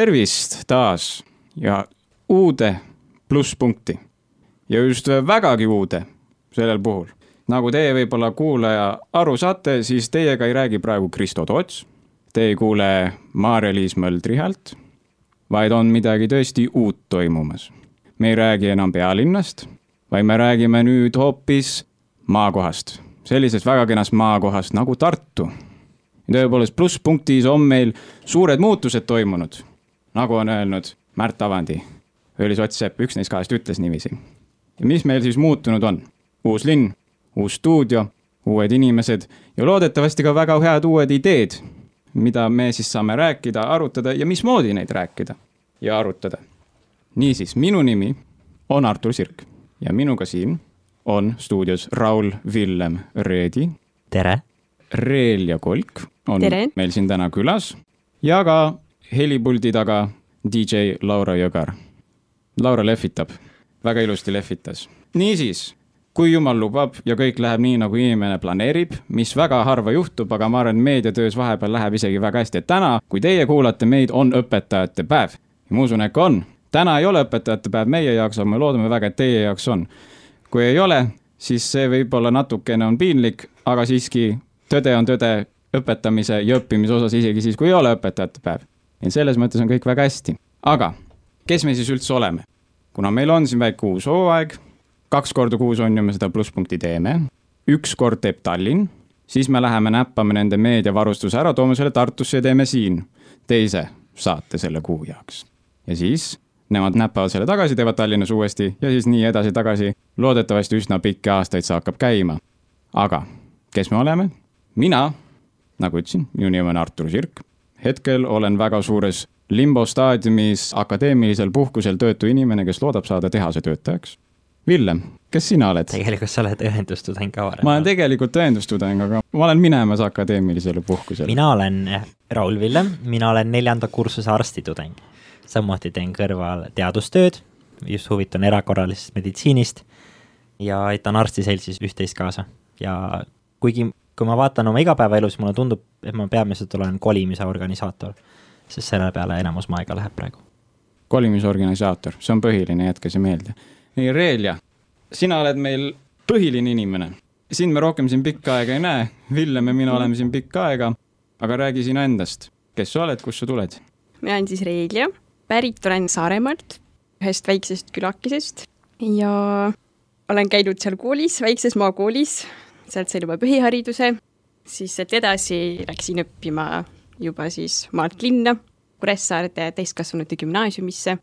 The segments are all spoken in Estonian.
tervist taas ja uude plusspunkti ja just vägagi uude sellel puhul. nagu teie võib-olla kuulaja aru saate, siis teiega ei räägi praegu Kristo Toots. Te ei kuule Maarja-Liis Möldri häält, vaid on midagi tõesti uut toimumas. me ei räägi enam pealinnast, vaid me räägime nüüd hoopis maakohast, sellisest väga kenast maakohast nagu Tartu tõepoolest plusspunktis on meil suured muutused toimunud, nagu on öelnud Märt Avandi, Õilis Ott-Sepp, üks neist kahest ütles niiviisi. ja mis meil siis muutunud on? uus linn, uus stuudio, uued inimesed ja loodetavasti ka väga head uued ideed, mida me siis saame rääkida, arutada ja mismoodi neid rääkida ja arutada. niisiis, minu nimi on Artur Sirk ja minuga siin on stuudios Raul Villem Reedi. tere! Reel ja Kolk on Tere. meil siin täna külas ja ka helipuldi taga DJ Laura Jõgar. Laura lehvitab, väga ilusti lehvitas. niisiis, kui jumal lubab ja kõik läheb nii, nagu inimene planeerib, mis väga harva juhtub, aga ma arvan, meediatöös vahepeal läheb isegi väga hästi, et täna, kui teie kuulate meid, on õpetajate päev. ja ma usun, et ka on. täna ei ole õpetajate päev meie jaoks, aga me loodame väga, et teie jaoks on. kui ei ole, siis see võib-olla natukene on piinlik, aga siiski tõde on tõde õpetamise ja õppimise osas, isegi siis, kui ei ole õpetajate päev. Ja selles mõttes on kõik väga hästi. aga kes me siis üldse oleme? kuna meil on siin väike uus hooaeg, kaks korda kuus on ju me seda plusspunkti teeme, üks kord teeb Tallinn, siis me läheme näppame nende meediavarustuse ära, toome selle Tartusse ja teeme siin teise saate selle kuu jaoks. ja siis nemad näppavad selle tagasi, teevad Tallinnas uuesti ja siis nii edasi-tagasi. loodetavasti üsna pikki aastaid see hakkab käima. aga kes me oleme? mina nagu ütlesin, minu nimi on Artur Sirk. Hetkel olen väga suures limbo staadiumis akadeemilisel puhkusel töötu inimene, kes loodab saada tehase töötajaks. Villem, kes sina oled? tegelikult sa oled õendustudeng ka varem. ma olen tegelikult õendustudeng, aga ma olen minemas akadeemilisele puhkusele. mina olen Raul Villem, mina olen neljanda kursuse arstitudeng. samuti teen kõrval teadustööd, just huvitun erakorralisest meditsiinist ja aitan arstiseltsis üht-teist kaasa ja kuigi kui ma vaatan oma igapäevaelu, siis mulle tundub, et ma peamiselt olen kolimise organisaator, sest selle peale enamus mu aega läheb praegu. kolimisorganisaator, see on põhiline, jätke see meelde. nii, Reelja, sina oled meil põhiline inimene. sind me rohkem siin pikka aega ei näe, Villem ja mina oleme siin pikka aega, aga räägi sina endast, kes sa oled, kust sa tuled? mina olen siis Reelja, pärit olen Saaremaalt, ühest väiksest külakesest ja olen käinud seal koolis, väikses maakoolis, sealt sain juba põhihariduse, siis sealt edasi läksin õppima juba siis maalt linna, Kuressaarde täiskasvanute gümnaasiumisse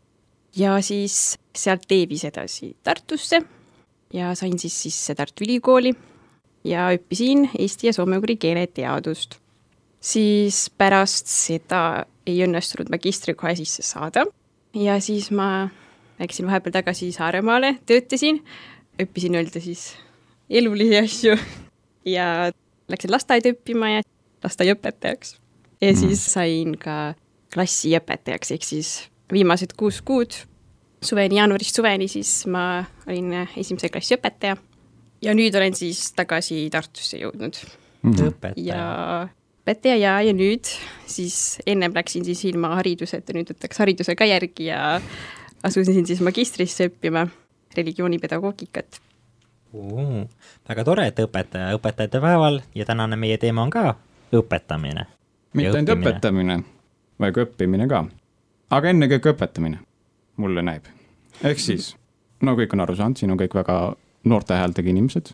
ja siis sealt Teevis edasi Tartusse ja sain siis sisse Tartu Ülikooli ja õppisin eesti ja soome-ugri keeleteadust. siis pärast seda ei õnnestunud magistrikohe sisse saada ja siis ma läksin vahepeal tagasi Saaremaale, töötasin, õppisin öelda siis elulisi asju ja läksin lasteaeda õppima ja lasteaiaõpetajaks. ja Mhm. siis sain ka klassiõpetajaks, ehk siis viimased kuus kuud, suveni, jaanuarist suveni, siis ma olin esimese klassi õpetaja. ja nüüd olen siis tagasi Tartusse jõudnud Mhm. õpetaja. ja õpetaja ja, ja nüüd siis ennem läksin siis ilma hariduseta, nüüd võtaks hariduse ka järgi ja asusin siis magistrisse õppima religioonipedagoogikat. Väga tore, et õpetaja õpetajate päeval ja tänane meie teema on ka õpetamine. mitte ainult õpetamine, vaid ka õppimine ka. aga ennekõike õpetamine, mulle näib. ehk siis, no kõik on aru saanud, siin on kõik väga noorte häältega inimesed.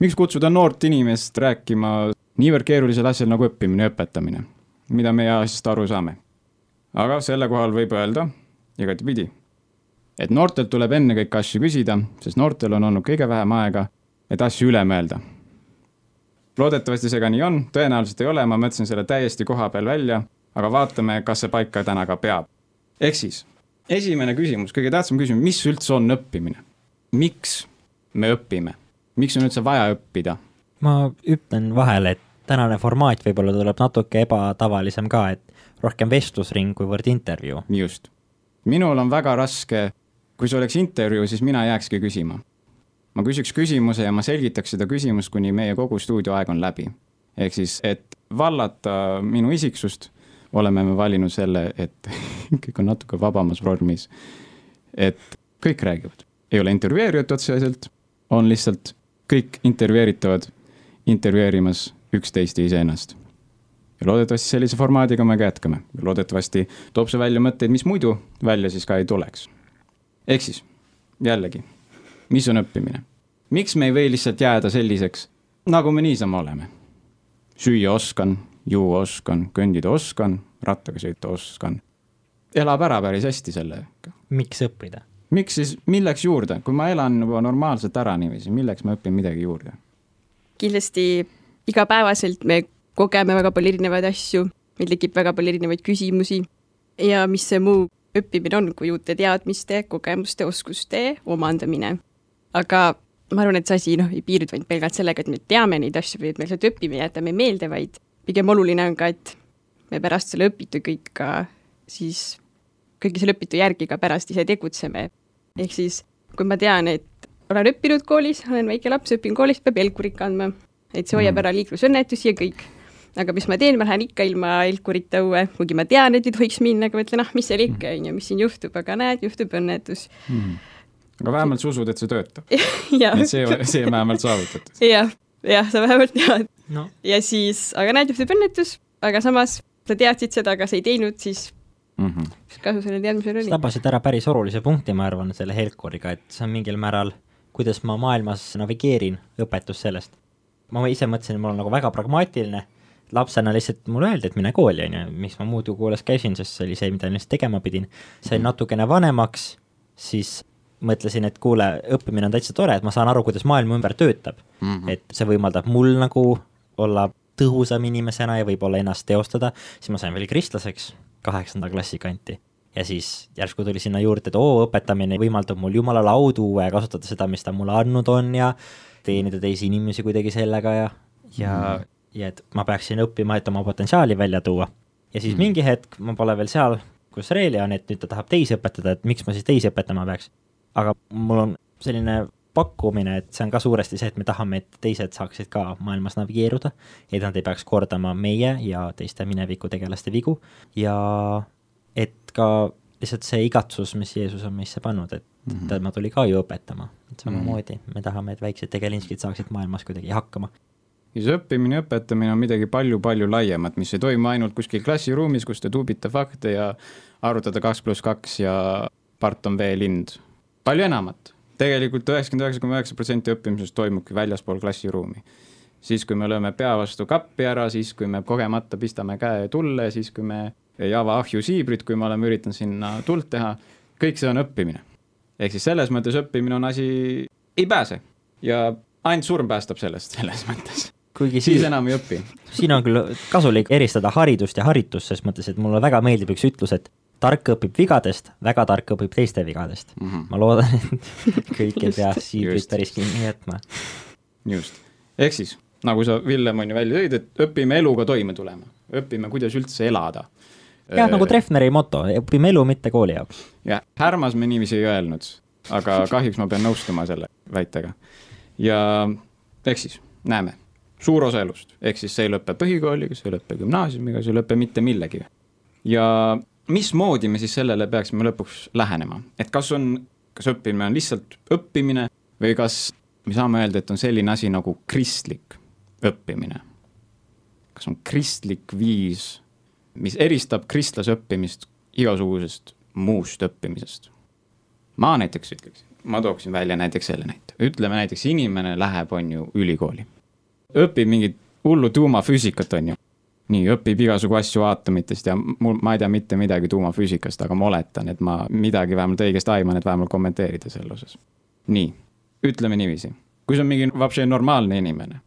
miks kutsuda noort inimest rääkima niivõrd keerulisel asjal nagu õppimine ja õpetamine, mida meie asjast aru saame? aga selle kohal võib öelda igatipidi, et noortelt tuleb ennekõike asju küsida, sest noortel on olnud kõige vähem aega, et asju üle mõelda loodetavasti see ka nii on, tõenäoliselt ei ole, ma mõtlesin selle täiesti koha peal välja, aga vaatame, kas see paika täna ka peab. ehk siis, esimene küsimus, kõige tähtsam küsimus, mis üldse on õppimine? miks me õpime? miks on üldse vaja õppida? ma ütlen vahele, et tänane formaat võib-olla tuleb natuke ebatavalisem ka, et rohkem vestlusring kuivõrd intervjuu. just. minul on väga raske, kui see oleks intervjuu, siis mina jääkski küsima. ma küsiks küsimuse ja ma selgitaks seda küsimust, kuni meie kogu stuudioaeg on läbi. ehk siis, et vallata minu isiksust, oleme me valinud selle, et kõik on natuke vabamas vormis. et kõik räägivad, ei ole intervjueerijat otseselt, on lihtsalt kõik intervjueeritavad intervjueerimas üksteist ja iseennast. ja loodetavasti sellise formaadiga me ka jätkame loodetavasti toob see välja mõtteid, mis muidu välja siis ka ei tuleks. Ehk siis jällegi, mis on õppimine? miks me ei või lihtsalt jääda selliseks, nagu me niisama oleme? süüa oskan, juua oskan, kõndida oskan, rattaga sõita oskan. elab ära päris hästi sellega. miks õppida? miks siis, milleks juurde, kui ma elan juba normaalselt ära niiviisi, milleks ma õpin midagi juurde? kindlasti igapäevaselt me kogeme väga palju erinevaid asju, meil tekib väga palju erinevaid küsimusi ja mis see muu õppimine on, kui uute teadmiste, kogemuste, oskuste omandamine. aga ma arvan, et see asi noh, ei piirdu ainult pelgalt sellega, et me teame neid asju või et me lihtsalt õpime ja jätame meelde, vaid pigem oluline on ka, et me pärast selle õpitu kõik ka siis, kõige selle õpitu järgi ka pärast ise tegutseme. ehk siis, kui ma tean, et olen õppinud koolis, olen väike laps, õpin koolis, peab helkurit kandma, et see hoiab Mhm. ära liiklusõnnetusi ja kõik. Aga mis ma teen, ma lähen ikka ilma helkurita õue, kuigi ma tean, et ei tohiks minna, aga mõtlen, ah, mis seal ikka, on ju, mis siin juhtub, aga näed, juhtub õnnetus. Hmm. aga vähemalt sa usud, et see töötab. ja, et see, see on vähemalt saavutatud. jah, jah, sa vähemalt tead. no ja siis, aga näed, juhtub õnnetus, aga samas sa teadsid seda, aga sa ei teinud, siis Mm -hmm. mis kasu sellel teadmisel sa oli? tabasid ära päris olulise punkti, ma arvan, selle helkuriga, et see on mingil määral, kuidas ma maailmas navigeerin, õpetus sellest. ma ise mõtlesin, et mul on nagu väga pragmaatiline, lapsena lihtsalt mulle öeldi, et mine kooli, on ju, miks ma muidu koolis käisin, sest see oli see, mida ma lihtsalt tegema pidin. sain natukene vanemaks, siis mõtlesin, et kuule, õppimine on täitsa tore, et ma saan aru, kuidas maailm ümber töötab Mm -hmm. et see võimaldab mul nagu olla tõhusam inimesena ja võib-olla ennast teostada, siis ma sain veel kristlaseks kaheksanda klassi kanti. ja siis järsku tuli sinna juurde, et oo, õpetamine võimaldab mul jumala laudu ja kasutada seda, mis ta mulle andnud on ja teenida teisi inimesi kuidagi sellega ja, ja mm., ja et ma peaksin õppima, et oma potentsiaali välja tuua. ja siis mm. mingi hetk ma pole veel seal, kus Reelja on, et nüüd ta tahab teisi õpetada, et miks ma siis teisi õpetama peaks. aga mul on selline pakkumine, et see on ka suuresti see, et me tahame, et teised saaksid ka maailmas navigeeruda, et nad ei peaks kordama meie ja teiste minevikutegelaste vigu ja et ka lihtsalt see igatsus, mis Jeesus on meisse pannud, et mm -hmm. tema tuli ka ju õpetama, et samamoodi mm -hmm. me tahame, et väiksed tegelinskid saaksid maailmas kuidagi hakkama. See õppimine õpetamine on midagi palju-palju laiemat, mis ei toimu ainult kuskil klassiruumis, kus te tuubite fakte ja arvutate kaks pluss kaks ja part on veelind. palju enamat tegelikult üheksakümmend üheksa koma üheksa protsenti õppimisest toimubki väljaspool klassiruumi. siis, kui me lööme pea vastu kappi ära, siis kui me kogemata pistame käe tulle, siis kui me ei ava ahju siibrit, kui me oleme üritanud sinna tuld teha, kõik see on õppimine. ehk siis selles mõttes õppimine on asi, ei pääse ja ainult surm päästab sellest, selles mõttes. Kuigi siis siin, enam ei õpi. siin on küll kasulik eristada haridust ja haritust, ses mõttes, et mulle väga meeldib üks ütlus, et tark õpib vigadest, väga tark õpib teiste vigadest mm. -hmm. ma loodan, et kõik ei pea siibrit päris kinni jätma. just, ehk siis nagu sa, Villem, on ju välja tõid, et õpime eluga toime tulema, õpime, kuidas üldse elada. jah, nagu Treffneri moto, õpime elu, mitte kooli jaoks. jah, Härmas me niiviisi ei öelnud, aga kahjuks ma pean nõustuma selle väitega. ja ehk siis näeme, suur osa elust, ehk siis see ei lõpe põhikooliga, see ei lõpe gümnaasiumiga, see ei lõpe mitte millegagi. ja mismoodi me siis sellele peaksime lõpuks lähenema, et kas on, kas õppimine on lihtsalt õppimine või kas me saame öelda, et on selline asi nagu kristlik õppimine? kas on kristlik viis, mis eristab kristlase õppimist igasugusest muust õppimisest? ma näiteks ütleks, ma tooksin välja näiteks selle näite, ütleme näiteks inimene läheb, on ju, ülikooli. Õpib mingit hullu tuumafüüsikat, on ju. nii, õpib igasugu asju aatomitest ja mul, ma ei tea mitte midagi tuumafüüsikast, aga ma oletan, et ma midagi vähemalt õigesti aiman, et vähemalt kommenteerida selle osas. nii, ütleme niiviisi, kui see on mingi vapše normaalne inimene,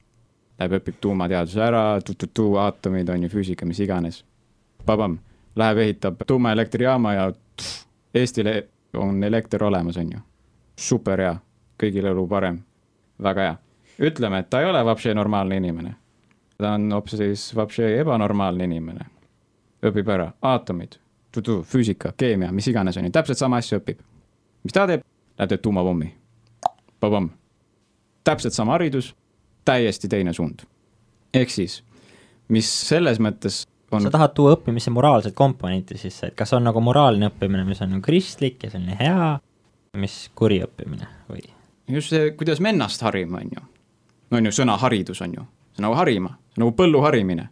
läheb õpib tuumateaduse ära, tu-tu-tu, aatomid on ju, füüsika, mis iganes. Pabam, läheb ehitab tuumaelektrijaama ja tff, Eestile on elekter olemas, on ju. super hea, kõigil elu parem, väga hea. Ütleme, et ta ei ole vapše normaalne inimene. ta on hoopis vapše ebanormaalne inimene. õpib ära aatomid, füüsika, keemia, mis iganes on ju, täpselt sama asja õpib. mis ta teeb? Läheb teeb tuumapommi. Pabam. täpselt sama haridus, täiesti teine suund. ehk siis, mis selles mõttes on sa tahad tuua õppimise moraalset komponenti sisse, et kas on nagu moraalne õppimine, mis on nagu kristlik ja selline hea, mis kuri õppimine või? just see, kuidas me ennast harime, on ju. On ju, sõna haridus on ju, nagu harima, nagu põllu harimine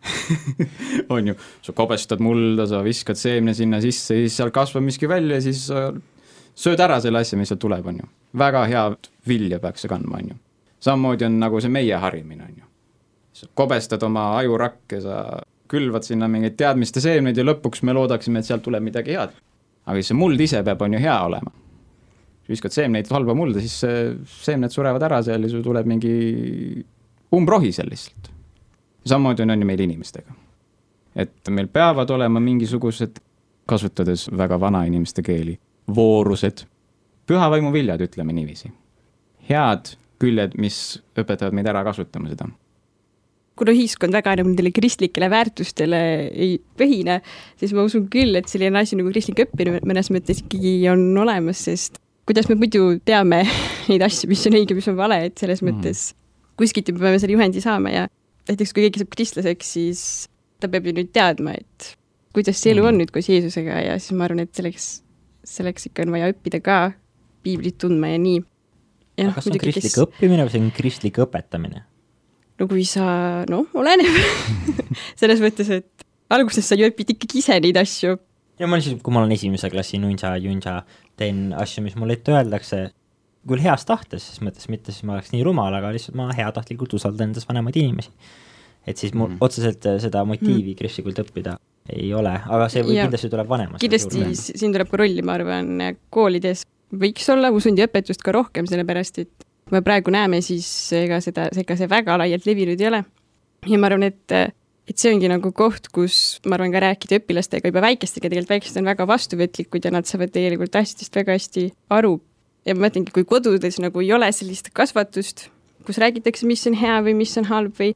on ju, sa kobestad mulda, sa viskad seemne sinna sisse, siis seal kasvab miski välja ja siis sööd ära selle asja, mis sealt tuleb, on ju. väga head vilja peaks see kandma, on ju. samamoodi on nagu see meie harimine, on ju. sa kobestad oma ajurakke, sa külvad sinna mingeid teadmiste seemneid ja lõpuks me loodaksime, et sealt tuleb midagi head. aga siis see muld ise peab, on ju, hea olema. Viskad seemneid halba mulda, siis seemned surevad ära seal ja sul tuleb mingi umbrohi seal lihtsalt samamoodi on, on ju meil inimestega. et meil peavad olema mingisugused, kasutades väga vanainimeste keeli, voorused, püha vaimu viljad, ütleme niiviisi. head küljed, mis õpetavad meid ära kasutama seda kuna ühiskond väga nagu nendele kristlikele väärtustele ei põhine, siis ma usun küll, et selline asi nagu kristlik õppimine mõnes mõttes ikkagi on olemas, sest kuidas me muidu teame neid asju, mis on õige, mis on vale, et selles mm. mõttes kuskilt me peame selle juhendi saama ja näiteks kui keegi saab kristlaseks, siis ta peab ju nüüd teadma, et kuidas see elu on mm. nüüd koos Jeesusega ja siis ma arvan, et selleks, selleks ikka on vaja õppida ka piiblit tundma ja nii. aga kas see on kristlik kes... õppimine või see on kristlik õpetamine? no kui sa, noh, oleneb selles mõttes, et alguses sa ju õpid ikkagi ise neid asju. Ja ma lihtsalt, kui ma olen esimese klassi nunsa-junsa, teen asju, mis mulle ette öeldakse, küll heas tahtes, ses mõttes mitte siis ma oleks nii rumal, aga lihtsalt ma heatahtlikult usaldan endas vanemaid inimesi. et siis mul mm. otseselt äh, seda motiivi mm. kristlikult õppida ei ole, aga see võib, kindlasti tuleb vanemast. kindlasti siin tuleb ka rolli, ma arvan, koolides võiks olla usundiõpetust ka rohkem, sellepärast et kui me praegu näeme, siis ega seda, ega see väga laialt levinud ei ole. ja ma arvan, et et see ongi nagu koht, kus ma arvan ka rääkida õpilastega juba väikestega, tegelikult väiksed on väga vastuvõtlikud ja nad saavad tegelikult asjadest väga hästi aru, ja ma mõtlengi, kui kodudes nagu ei ole sellist kasvatust, kus räägitakse, mis on hea või mis on halb või,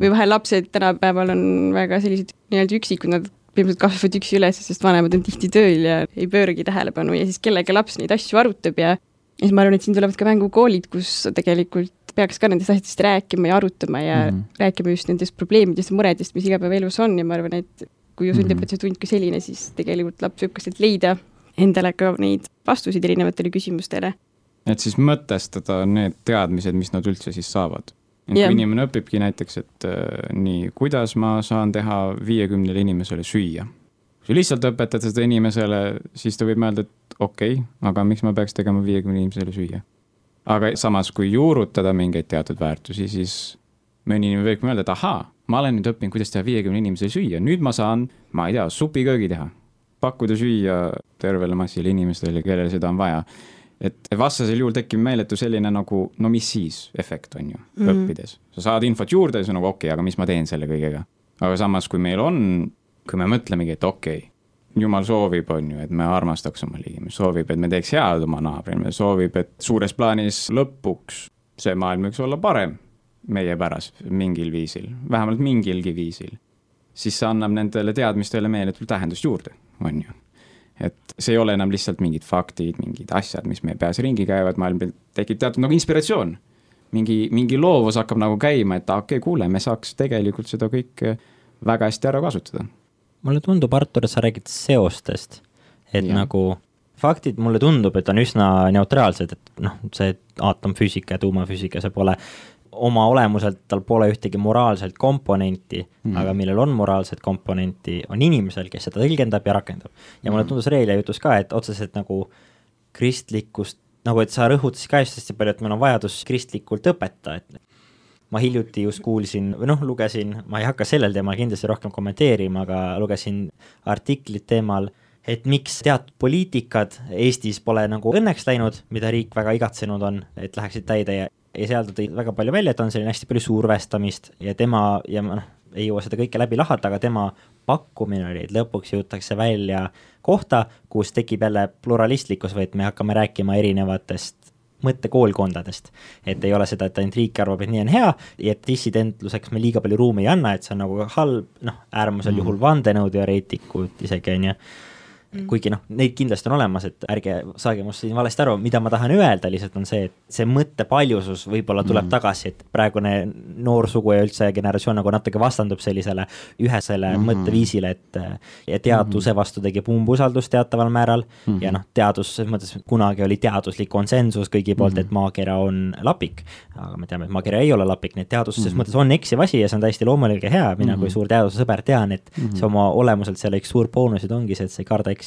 või vahel lapsed tänapäeval on väga sellised nii-öelda üksikud, nad põhimõtteliselt kasvavad üksi üles, sest vanemad on tihti tööl ja ei pööragi tähelepanu ja siis kellega laps neid asju arutab ja ja siis ma arvan, et siin tulevad ka mängu koolid, kus tegelikult peaks ka nendest asjadest rääkima ja arutama ja mm -hmm. rääkima just nendest probleemidest ja muredest, mis igapäevaelus on ja ma arvan, et kui usuõpetuse tund kui selline, siis tegelikult laps võib ka sealt leida endale ka neid vastuseid erinevatele küsimustele. et siis mõtestada need teadmised, mis nad üldse siis saavad. et yeah. kui inimene õpibki näiteks, et äh, nii, kuidas ma saan teha viiekümnele inimesele süüa. kui lihtsalt õpetad seda inimesele, siis ta võib mõelda, et okei okay,, aga miks ma peaks tegema viiekümne inimesele süüa. Aga samas, kui juurutada mingeid teatud väärtusi, siis mõni inimene võib mõelda, et ahaa, ma olen nüüd õppinud, kuidas teha viiekümne inimesele süüa, nüüd ma saan, ma ei tea, supiköögi teha pakkuda süüa tervele massile inimestele, kellel seda on vaja. et vastasel juhul tekib meeletu selline nagu no mis siis efekt on ju mm, -hmm. õppides. sa saad infot juurde ja siis on nagu okei okay,, aga mis ma teen selle kõigega. aga samas, kui meil on, kui me mõtlemegi, et okei okay,, jumal soovib, on ju, et me armastaks oma liigime, soovib, et me teeks head oma naabrile, soovib, et suures plaanis lõpuks see maailm võiks olla parem meie pärast mingil viisil, vähemalt mingilgi viisil, siis see annab nendele teadmistele meeletult tähendust juurde on ju. et see ei ole enam lihtsalt mingid faktid, mingid asjad, mis meie peas ringi käivad, maailm tekib teatud nagu inspiratsioon. mingi, mingi loovus hakkab nagu käima, et okei okay,, kuule, me saaks tegelikult seda kõike väga hästi ära kasutada. Mulle tundub, Artur, sa räägid seostest, et ja. nagu faktid mulle tundub, et on üsna neutraalsed, et noh, see aatomfüüsika ja tuumafüüsika, see pole oma olemuselt tal pole ühtegi moraalset komponenti mm., aga millel on moraalset komponenti, on inimesel, kes seda tõlgendab ja rakendab. ja mulle mhm. tundus Reili jutus ka, et otseselt nagu kristlikkust, nagu et sa rõhutasid ka hästi palju, et meil on vajadus kristlikult õpeta, et ma hiljuti just kuulsin või noh, lugesin, ma ei hakka sellel teemal kindlasti rohkem kommenteerima, aga lugesin artiklit teemal, et miks teatud poliitikad Eestis pole nagu õnneks läinud, mida riik väga igatsenud on, et läheksid täide ja ja seal ta tõi väga palju välja, et on selline hästi palju survestamist ja tema ja noh, ei jõua seda kõike läbi lahata, aga tema pakkumine oli, et lõpuks jõutakse välja kohta, kus tekib jälle pluralistlikkus või et me hakkame rääkima erinevatest mõttekoolkondadest. et ei ole seda, et ainult riik arvab, et nii on hea ja et dissidentluseks me liiga palju ruumi ei anna, et see on nagu halb, noh, äärmusel mm. juhul vandenõuteoreetikud isegi, on ju mm. kuigi noh, neid kindlasti on olemas, et ärge saage must siin valesti aru, mida ma tahan öelda lihtsalt on see, et see mõtte paljusus võib-olla tuleb mm. tagasi, et praegune noor sugu ja üldse generatsioon nagu natuke vastandub sellisele ühesele mm -hmm. mõtteviisile, et teaduse mhm. vastu tekib umbusaldus teataval määral mm -hmm. ja noh, teadus selles mõttes, kunagi oli teaduslik konsensus kõigi poolt mm, -hmm. et maakera on lapik, aga me teame, et maakera ei ole lapik, nii et teadus selles mm -hmm. mõttes on eksiv asi ja see on täiesti loomulik ja hea, mina mm -hmm. kui suur teadusesõber tean, et mm -hmm. see oma olemuselt selle üks suur boonused ongi see, et sa ei karda eksida.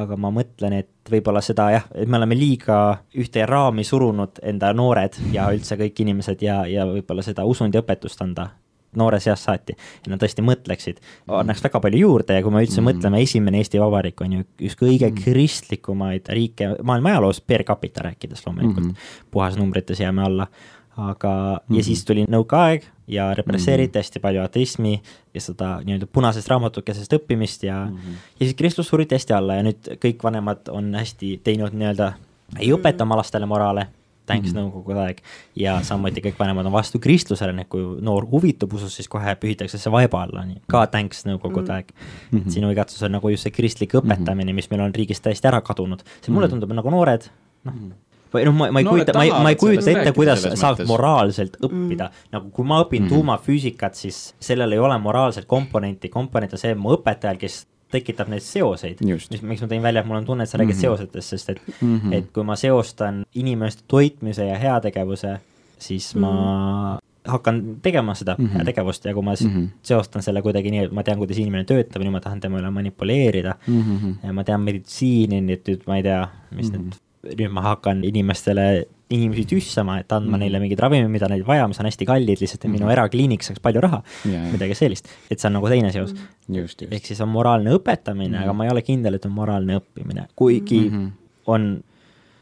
Aga ma mõtlen, et võib-olla seda jah, et me oleme liiga ühte raami surunud enda noored ja üldse kõik inimesed ja, ja võib-olla seda usund ja õpetust anda noores eas saati, et nad tõesti mõtleksid, annaks väga palju juurde ja kui me üldse mm. mõtleme, esimene Eesti Vabariik on ju üks kõige mm. kristlikumaid riike maailma ajaloos per capita rääkides loomulikult mm, -hmm. puhasnumbrites jääme alla aga mm, -hmm. ja mhm. siis tuli nõukaaeg ja represseeriti mm -hmm. hästi palju ateismi ja seda nii-öelda punasest raamatukesest õppimist ja mm, -hmm. ja siis kristlus suriti hästi alla ja nüüd kõik vanemad on hästi teinud nii-öelda, ei õpeta oma lastele moraale, thanks mm -hmm. nõukogude aeg, ja samuti kõik vanemad on vastu kristlusele, nii et kui noor huvitub usust, siis kohe pühitakse see vaiba alla, nii ka thanks nõukogude aeg mm. -hmm. sinu igatsus on nagu just see kristlik õpetamine, mis meil on riigist täiesti ära kadunud, see mulle tundub nagu noored, noh mm -hmm või noh, ma, ma ei no, kujuta, ma ei, ma ei kujuta ette, kuidas saab moraalselt õppida mm., nagu kui ma õpin mm. tuumafüüsikat, siis sellel ei ole moraalset komponenti, komponent on see mu õpetajal, kes tekitab neid seoseid, mis, miks ma tõin välja, et mul on tunne, et sa räägid mm -hmm. seosetest, sest et mm, -hmm. et kui ma seostan inimeste toitmise ja heategevuse, siis mm -hmm. ma hakkan tegema seda mm -hmm. heategevust ja kui ma mm -hmm. seostan selle kuidagi nii, et ma tean, kuidas inimene töötab ja nüüd ma tahan tema üle manipuleerida mm -hmm. ja ma tean meditsiini, nii et nüüd ma ei tea, mis mm -hmm. need nüüd ma hakkan inimestele, inimesi tüssama, et andma mm. neile mingeid ravimeid, mida neil vaja, mis on hästi kallid, lihtsalt et mm. minu mhm. erakliinik saaks palju raha yeah,, midagi sellist, et see on nagu teine seos mm.. ehk siis on moraalne õpetamine mm., aga ma ei ole kindel, et on moraalne õppimine, kuigi mm -hmm. on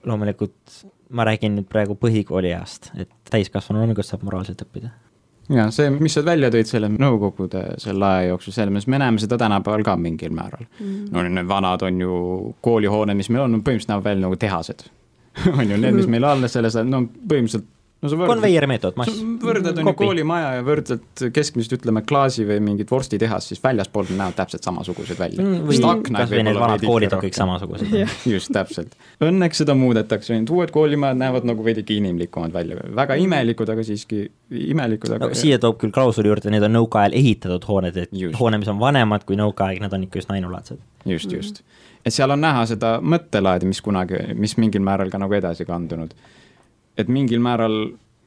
loomulikult, ma räägin nüüd praegu põhikooli east, et täiskasvanu loomulikult saab moraalselt õppida ja see, mis sa välja tõid selle Nõukogude selle aja jooksul, selles mõttes me näeme seda tänapäeval ka mingil määral. Mm. no need vanad on ju koolihooned, mis meil on, põhimõtteliselt näevad välja nagu tehased. On ju, need, mis meil alles selles, no põhimõtteliselt no võrdled. konveieri meetod, mass. võrdled on ju koolimaja ja võrdled keskmist, ütleme, klaasi või mingit vorstitehast, siis väljaspoolt näevad täpselt samasugused välja mm,. või kas või need vanad koolid on kõik samasugused just, täpselt. Õnneks seda muudetakse, need uued koolimajad näevad nagu veidike inimlikumad välja, väga imelikud, aga siiski imelikud, aga no, siia toob küll klausuli juurde, need on nõukaajal ehitatud hooned, et just. hoone, mis on vanemad kui nõukaaeg, nad on ikka üsna ainulaadsed. just, just. et seal on näha seda mõttelaadi, mis kunagi, mis mingil määral ka nagu edasi kandunud et mingil määral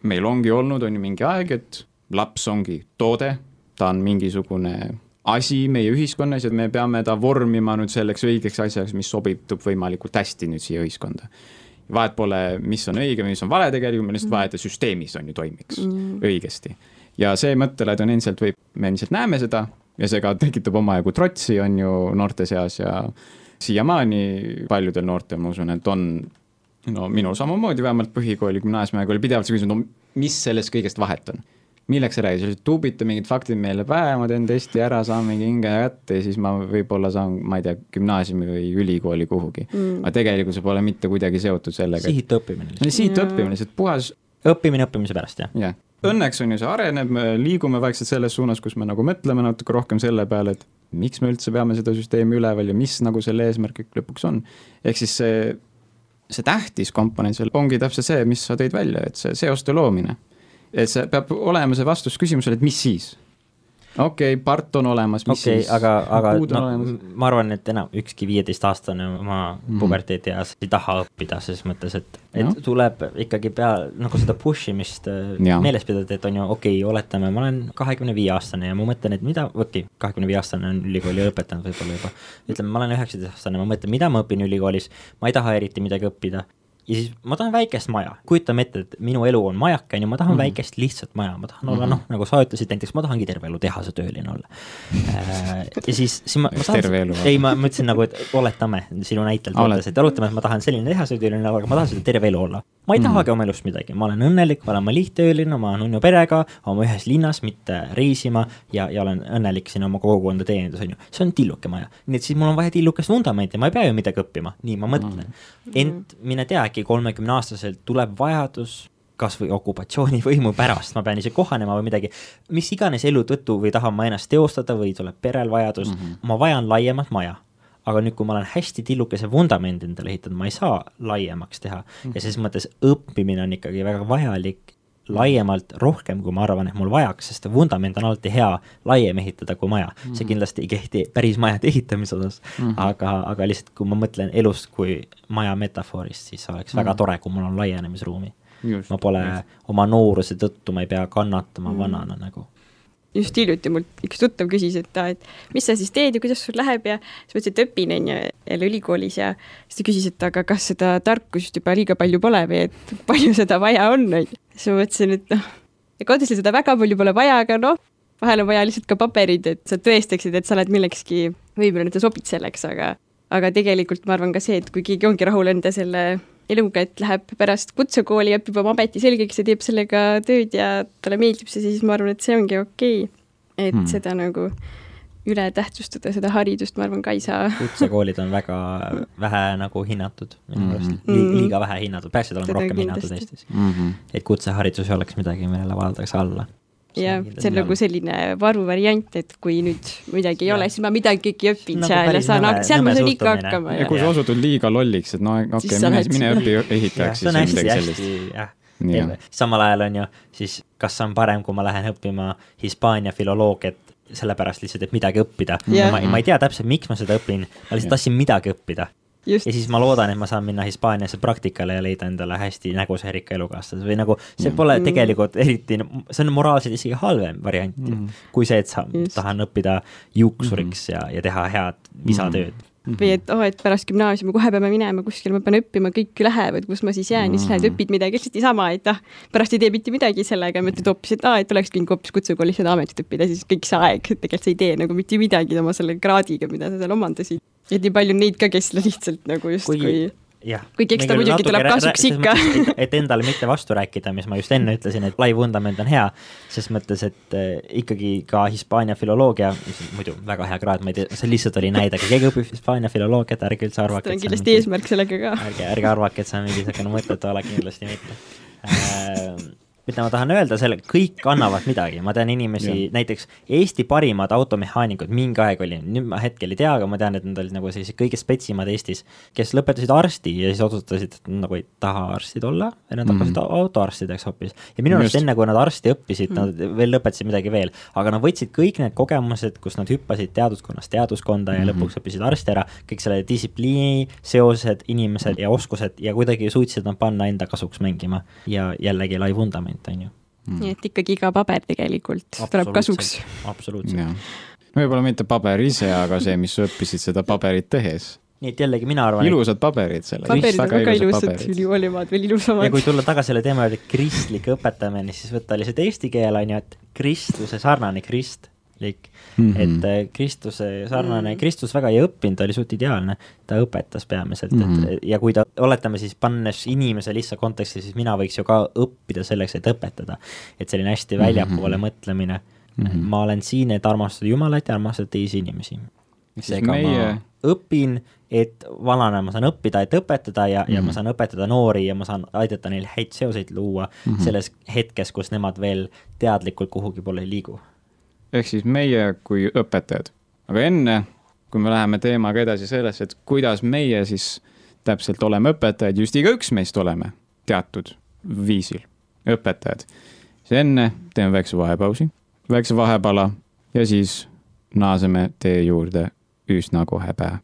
meil ongi olnud, on ju mingi aeg, et laps ongi toode, ta on mingisugune asi meie ühiskonnas ja me peame ta vormima nüüd selleks õigeks asjaks, mis sobitub võimalikult hästi nüüd siia ühiskonda. vahet pole, mis on õige, mis on vale tegelikult, meil lihtsalt mm. vaja, et süsteemis on ju toimiks mm. õigesti. ja see mõttelaid on endiselt võib, me endiselt näeme seda ja see ka tekitab omajagu trotsi, on ju, noorte seas ja siiamaani paljudel noortel, ma usun, et on no minul samamoodi, vähemalt põhikooli, gümnaasiumiaeg oli pidevalt see küsimus, no mis sellest kõigest vahet on? milleks sa räägid, sa lihtsalt tuubita mingid faktid meile pähe, ma teen testi ära, saan mingi hinge kätte ja siis ma võib-olla saan, ma ei tea, gümnaasiumi või ülikooli kuhugi mm.. aga tegelikult see pole mitte kuidagi seotud sellega. sihitu õppimine. sihitu õppimine, lihtsalt puhas. õppimine õppimise pärast, jah. jah, õnneks on ju see areneb, me liigume vaikselt selles suunas, kus me nagu mõtleme natuke rohkem selle peale, et miks me üldse peame seda süsteemi üleval ja mis nagu selle eesmärk lõpuks on. ehk siis see see tähtis komponent seal ongi täpselt see, mis sa tõid välja, et see seoste loomine. et see peab olema see vastus küsimusele, et mis siis okei okay,, part on olemas, mis okay, siis? aga, aga no, ma arvan, et enam ükski viieteistaastane oma mm. puberteedi eas ei taha õppida, selles mõttes, et, et no. tuleb ikkagi pea, nagu seda push imist äh, ja. meeles pidada, et on ju okei okay,, oletame, ma olen kahekümne viie aastane ja ma mõtlen, et mida, okei okay,, kahekümne viie aastane on ülikooli lõpetanud võib-olla juba. ütleme, ma olen üheksateistaastane, ma mõtlen, mida ma õpin ülikoolis, ma ei taha eriti midagi õppida ja siis ma tahan väikest maja, kujutame ette, et minu elu on majake, on ju, ma tahan mm -hmm. väikest lihtsat maja, ma tahan mm -hmm. olla noh, nagu sa ütlesid näiteks, ma tahangi terve elu tehase tööline olla äh, ja siis, siis ma, ma tahan, ei, ma mõtlesin nagu, et oletame, sinu näitel tootes, et oletame, et ma tahan selline tehase tööline olla, aga ma tahan seda terve elu olla. ma ei mm -hmm. tahagi oma elust midagi, ma olen õnnelik, olen ma lihttööline, ma olen nunnu perega, oma ühes linnas, mitte reisima ja, ja olen õnnelik siin oma kogukonda teenindas, on ju. see on tilluke maja, nii et siis mul on vaja tillukest vundamenti, ma ei pea ju midagi õppima, nii ma mõtlen mm. -hmm. ent mine tea, äkki kolmekümneaastaselt tuleb vajadus kas või okupatsioonivõimu pärast, ma pean ise kohanema või midagi, mis iganes elu tõttu või tahan ma ennast teostada või tuleb perel vajadus mm, -hmm. ma vajan laiemat maja. aga nüüd, kui ma olen hästi tillukese vundamendi endale ehitanud, ma ei saa laiemaks teha mm -hmm. ja ses mõttes õppimine on ikkagi väga vajalik laiemalt rohkem, kui ma arvan, et mul vajaks, sest vundament on alati hea laiem ehitada kui maja mm. -hmm. see kindlasti ei kehti päris majade ehitamise osas mm, -hmm. aga, aga lihtsalt, kui ma mõtlen elust kui maja metafoorist, siis oleks mm -hmm. väga tore, kui mul on laienemisruumi. ma pole just. oma nooruse tõttu, ma ei pea kannatama mm -hmm. vanana nagu just hiljuti mult üks tuttav küsis, et aa, et mis sa siis teed ja kuidas sul läheb ja siis ma ütlesin, et õpin, on ju, jälle ülikoolis ja siis ta küsis, et aga kas seda tarkust juba liiga palju pole või et palju seda vaja on, on ju. siis ma mõtlesin, et noh, ega otseselt seda väga palju pole vaja, aga noh, vahel on vaja lihtsalt ka paberid, et sa tõestaksid, et sa oled millekski võimeline, et sa sobid selleks, aga aga tegelikult ma arvan ka see, et kui keegi ongi rahul enda selle eluga, et läheb pärast kutsekooli, õpib oma ameti selgeks ja teeb sellega tööd ja talle meeldib see, siis ma arvan, et see ongi okei okay.. et hmm. seda nagu üle tähtsustada, seda haridust, ma arvan, ka ei saa. kutsekoolid on väga vähe nagu hinnatud minu hmm. arust mm -hmm. liiga vähe hinnatud, peaksid olema rohkem kindlasti. hinnatud Eestis mm. -hmm. et kutseharidus ei oleks midagi, millele vaadatakse alla jah, see on nagu selline varuvariant, et kui nüüd midagi ei ja. ole, siis ma midagi ei õppinud nagu seal ja saan, seal ma saan ikka hakkama. ja kui sa osutud liiga lolliks, et no okei okay,, mine, mine õpi ehitajaks siis või midagi sellist. jah, samal ajal on ju, siis kas on parem, kui ma lähen õppima Hispaania filoloogiat sellepärast lihtsalt, et midagi õppida. ma, ma ei tea täpselt, miks ma seda õpin, ma lihtsalt tahtsin midagi õppida Just. ja siis ma loodan, et ma saan minna Hispaaniasse praktikale ja leida endale hästi nägusa ja rikka elukaaslase või nagu see mm. pole tegelikult eriti, see on moraalselt isegi halvem variant mm. kui see, et sa Just. tahan õppida juuksuriks mm. ja, ja teha head visatööd mm Mm -hmm. või et oh, et pärast gümnaasiumi kohe peame minema kuskile, ma pean õppima, kõik lähevad, kus ma siis jään mm -hmm. ja siis lähed õpid midagi, lihtsalt niisama, et ah, pärast ei tee mitte midagi sellega, mõtled hoopis, et aa ah,, et oleks võinud hoopis kutsekoolis seda ametit õppida, siis kõik see aeg, tegelikult sa ei tee nagu mitte midagi oma selle kraadiga, mida sa seal omandasid. ja nii palju neid ka, kes lihtsalt nagu justkui kui kuigi eks ta muidugi tuleb kasuks ikka. et endale mitte vastu rääkida, mis ma just enne ütlesin, et lai vundament on hea, ses mõttes, et äh, ikkagi ka Hispaania filoloogia, mis on muidu väga hea kraad, ma ei tea, see lihtsalt oli näide, kui keegi õpib Hispaania filoloogiat, ärge üldse arvake. see on kindlasti eesmärk sellega ka. ärge, ärge arvake, et see on mingisugune mõttetu ala, kindlasti mitte äh, mida ma tahan öelda, selle, kõik annavad midagi, ma tean inimesi, näiteks Eesti parimad automehaanikud, mingi aeg oli, nüüd ma hetkel ei tea, aga ma tean, et nad olid nagu sellised kõige spetsimad Eestis, kes lõpetasid arsti ja siis otsustasid, et nad nagu ei taha arstid olla ja nad mm -hmm. hakkasid autoarstideks hoopis. ja minu arust enne, kui nad arsti õppisid nad veel lõpetasid midagi veel, aga nad võtsid kõik need kogemused, kus nad hüppasid teaduskonnast teaduskonda ja mm -hmm. lõpuks õppisid arsti ära, kõik selle distsipliini, seosed, inimesed ja oskused ja kuidagi suutsid nad panna enda kasuks mängima. Ja jällegi lai vundament moment, on ju mm.. nii et ikkagi iga paber tegelikult tuleb kasuks. absoluutselt. võib-olla mitte paber ise, aga see, mis sa õppisid seda paberit tehes nii et jällegi mina arvan ilusad paberid selle. paberid on väga ilusad, ülikoolimaad veel ilusamad. ja kui tulla tagasi selle teema juurde, kristlik õpetamine, siis võtta lihtsalt eesti keel, on ju, et kristluse sarnane krist kristlik mm, -hmm. et äh, Kristuse sarnane mm, -hmm. Kristus väga ei õppinud, ta oli suht ideaalne, ta õpetas peamiselt mm, -hmm. et ja kui ta, oletame siis, pannes inimese lihtsa konteksti, siis mina võiks ju ka õppida selleks, et õpetada. et selline hästi väljapoole mm -hmm. mõtlemine mm, -hmm. ma olen siin, et armastada Jumalat ja armastada teisi inimesi. seega meie... ma õpin, et vanana ma saan õppida, et õpetada ja mm, -hmm. ja ma mhm. saan õpetada noori ja ma saan aidata neil häid seoseid luua mm -hmm. selles hetkes, kus nemad veel teadlikult kuhugi poole ei liigu ehk siis meie kui õpetajad. aga enne, kui me läheme teemaga edasi sellesse, et kuidas meie siis täpselt oleme õpetajad, just igaüks meist oleme teatud viisil õpetajad, siis enne teeme väikse vahepausi, väikse vahepala ja siis naaseme tee juurde üsna kohe pähe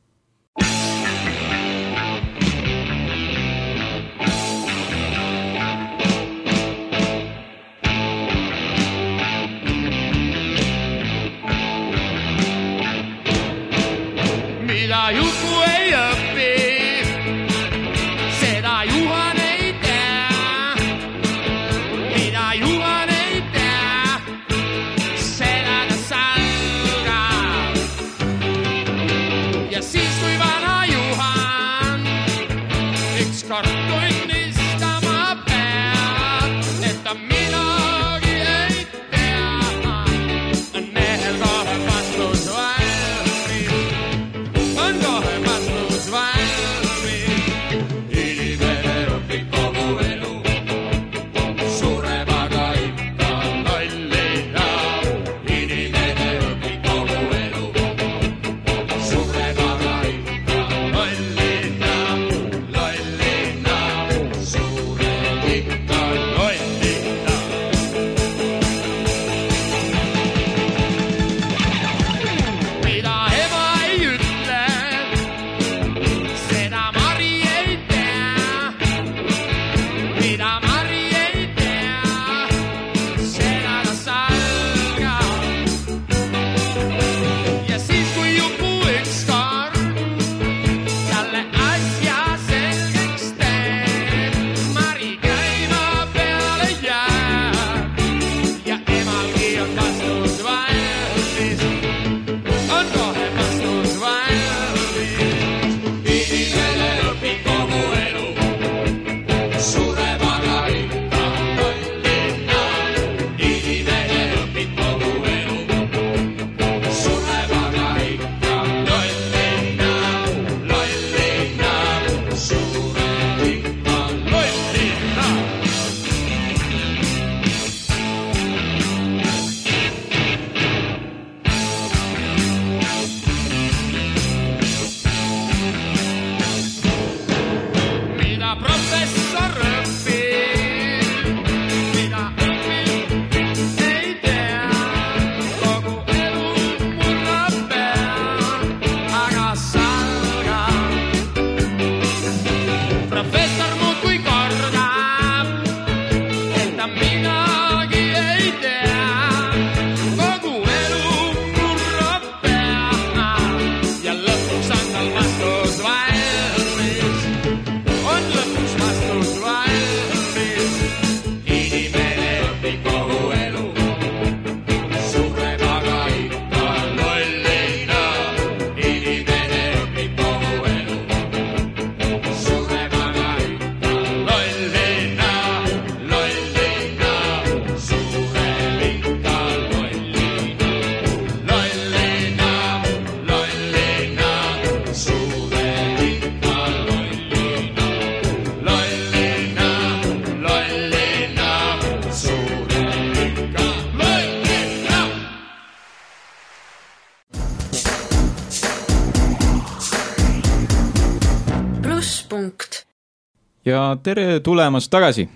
ja tere tulemast tagasi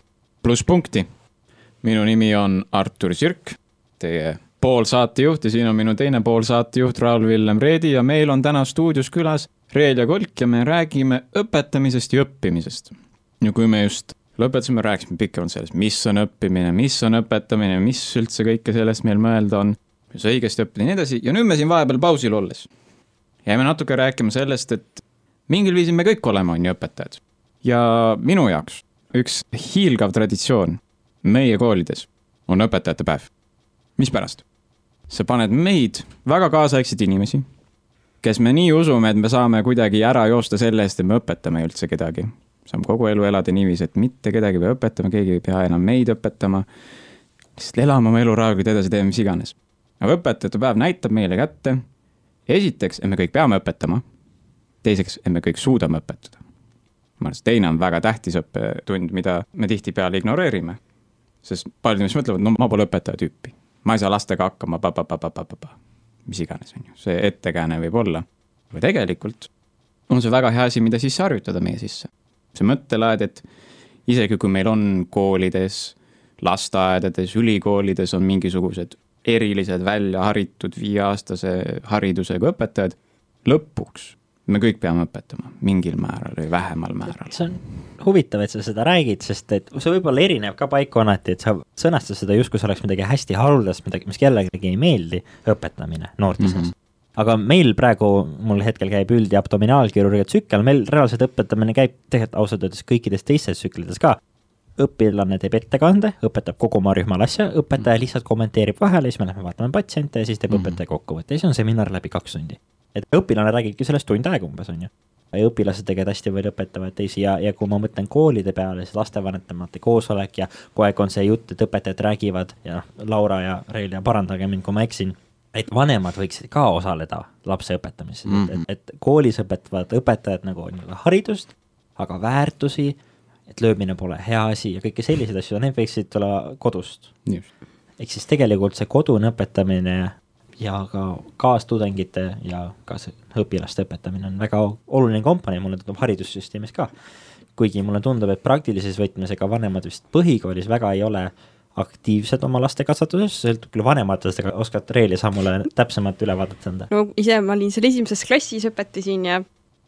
plusspunkti. minu nimi on Artur Sirk, teie poolsaatejuht ja siin on minu teine poolsaatejuht Raul-Villem Reedi ja meil on täna stuudios külas Reelja Kolk ja me räägime õpetamisest ja õppimisest. ja kui me just lõpetasime, rääkisime pikemalt sellest, mis on õppimine, mis on õpetamine, mis üldse kõike sellest meil mõelda on, mis õigesti õppida ja nii edasi ja nüüd me siin vahepeal pausil olles jäime natuke rääkima sellest, et mingil viisil me kõik oleme, on ju, õpetajad. Ja minu jaoks üks hiilgav traditsioon meie koolides on õpetajate päev. mispärast? sa paned meid, väga kaasaegseid inimesi, kes me nii usume, et me saame kuidagi ära joosta selle eest, et me õpetame üldse kedagi. saame kogu elu elada niiviisi, et mitte kedagi ei pea õpetama, keegi ei pea enam meid õpetama. lihtsalt elame oma elu rahulikult edasi, teeme mis iganes. aga õpetajate päev näitab meile kätte, esiteks, et me kõik peame õpetama. teiseks, et me kõik suudame õpetada. Ma arvan, et teine on väga tähtis õppetund, mida me tihtipeale ignoreerime. sest paljud inimesed mõtlevad, no ma pole õpetaja tüüpi, ma ei saa lastega hakkama, mis iganes, on ju, see ettekääne võib olla. aga tegelikult on see väga hea asi, mida sisse harjutada meie sisse. see mõttelaad, et isegi kui meil on koolides, lasteaedades, ülikoolides on mingisugused erilised välja haritud viieaastase haridusega õpetajad, lõpuks me kõik peame õpetama mingil määral või vähemal määral. see on huvitav, et sa seda räägid, sest et see võib-olla erineb ka paikkonnati, et sa sõnastad seda justkui see oleks midagi hästi haruldast, midagi, mis kellelegi ei meeldi, õpetamine noorte seas mm. -hmm aga meil praegu, mul hetkel käib üld- ja abdominaalkirurgia tsükkel, meil reaalselt õpetamine käib tegelikult ausalt öeldes kõikides teistes tsüklides ka õpilane teeb ettekande, õpetab kogu oma rühmale asja, õpetaja lihtsalt kommenteerib vahele, siis me läheme vaatame patsiente ja siis teeb mm -hmm. õpetaja kokkuvõtte ja siis on seminar läbi kaks tundi. Et õpilane räägibki sellest tund aega umbes, on ju. ja õpilased tegelikult hästi palju õpetavad teisi ja, ja kui ma mõtlen koolide peale, siis lastevanemate koosolek ja kogu aeg on see jutt, et õpetajad räägivad ja noh, Laura ja Reil ja parandage mind, kui ma eksin et vanemad võiksid ka osaleda lapse õpetamises mm, -hmm. et, et koolis õpetavad õpetajad nagu nii-öelda haridust, aga väärtusi et löömine pole hea asi ja kõiki selliseid asju, need võiksid tulla kodust. ehk siis tegelikult see kodune õpetamine ja ka kaastudengite ja kaasõpilaste õpetamine on väga oluline komponent, mulle tundub haridussüsteemis ka. kuigi mulle tundub, et praktilises võtmes ega vanemad vist põhikoolis väga ei ole aktiivsed oma laste kasvatuses, sõltub küll vanematest, aga oskad Reeli sa mulle täpsemat ülevaadet anda? no ise ma olin seal esimeses klassis, õpetasin ja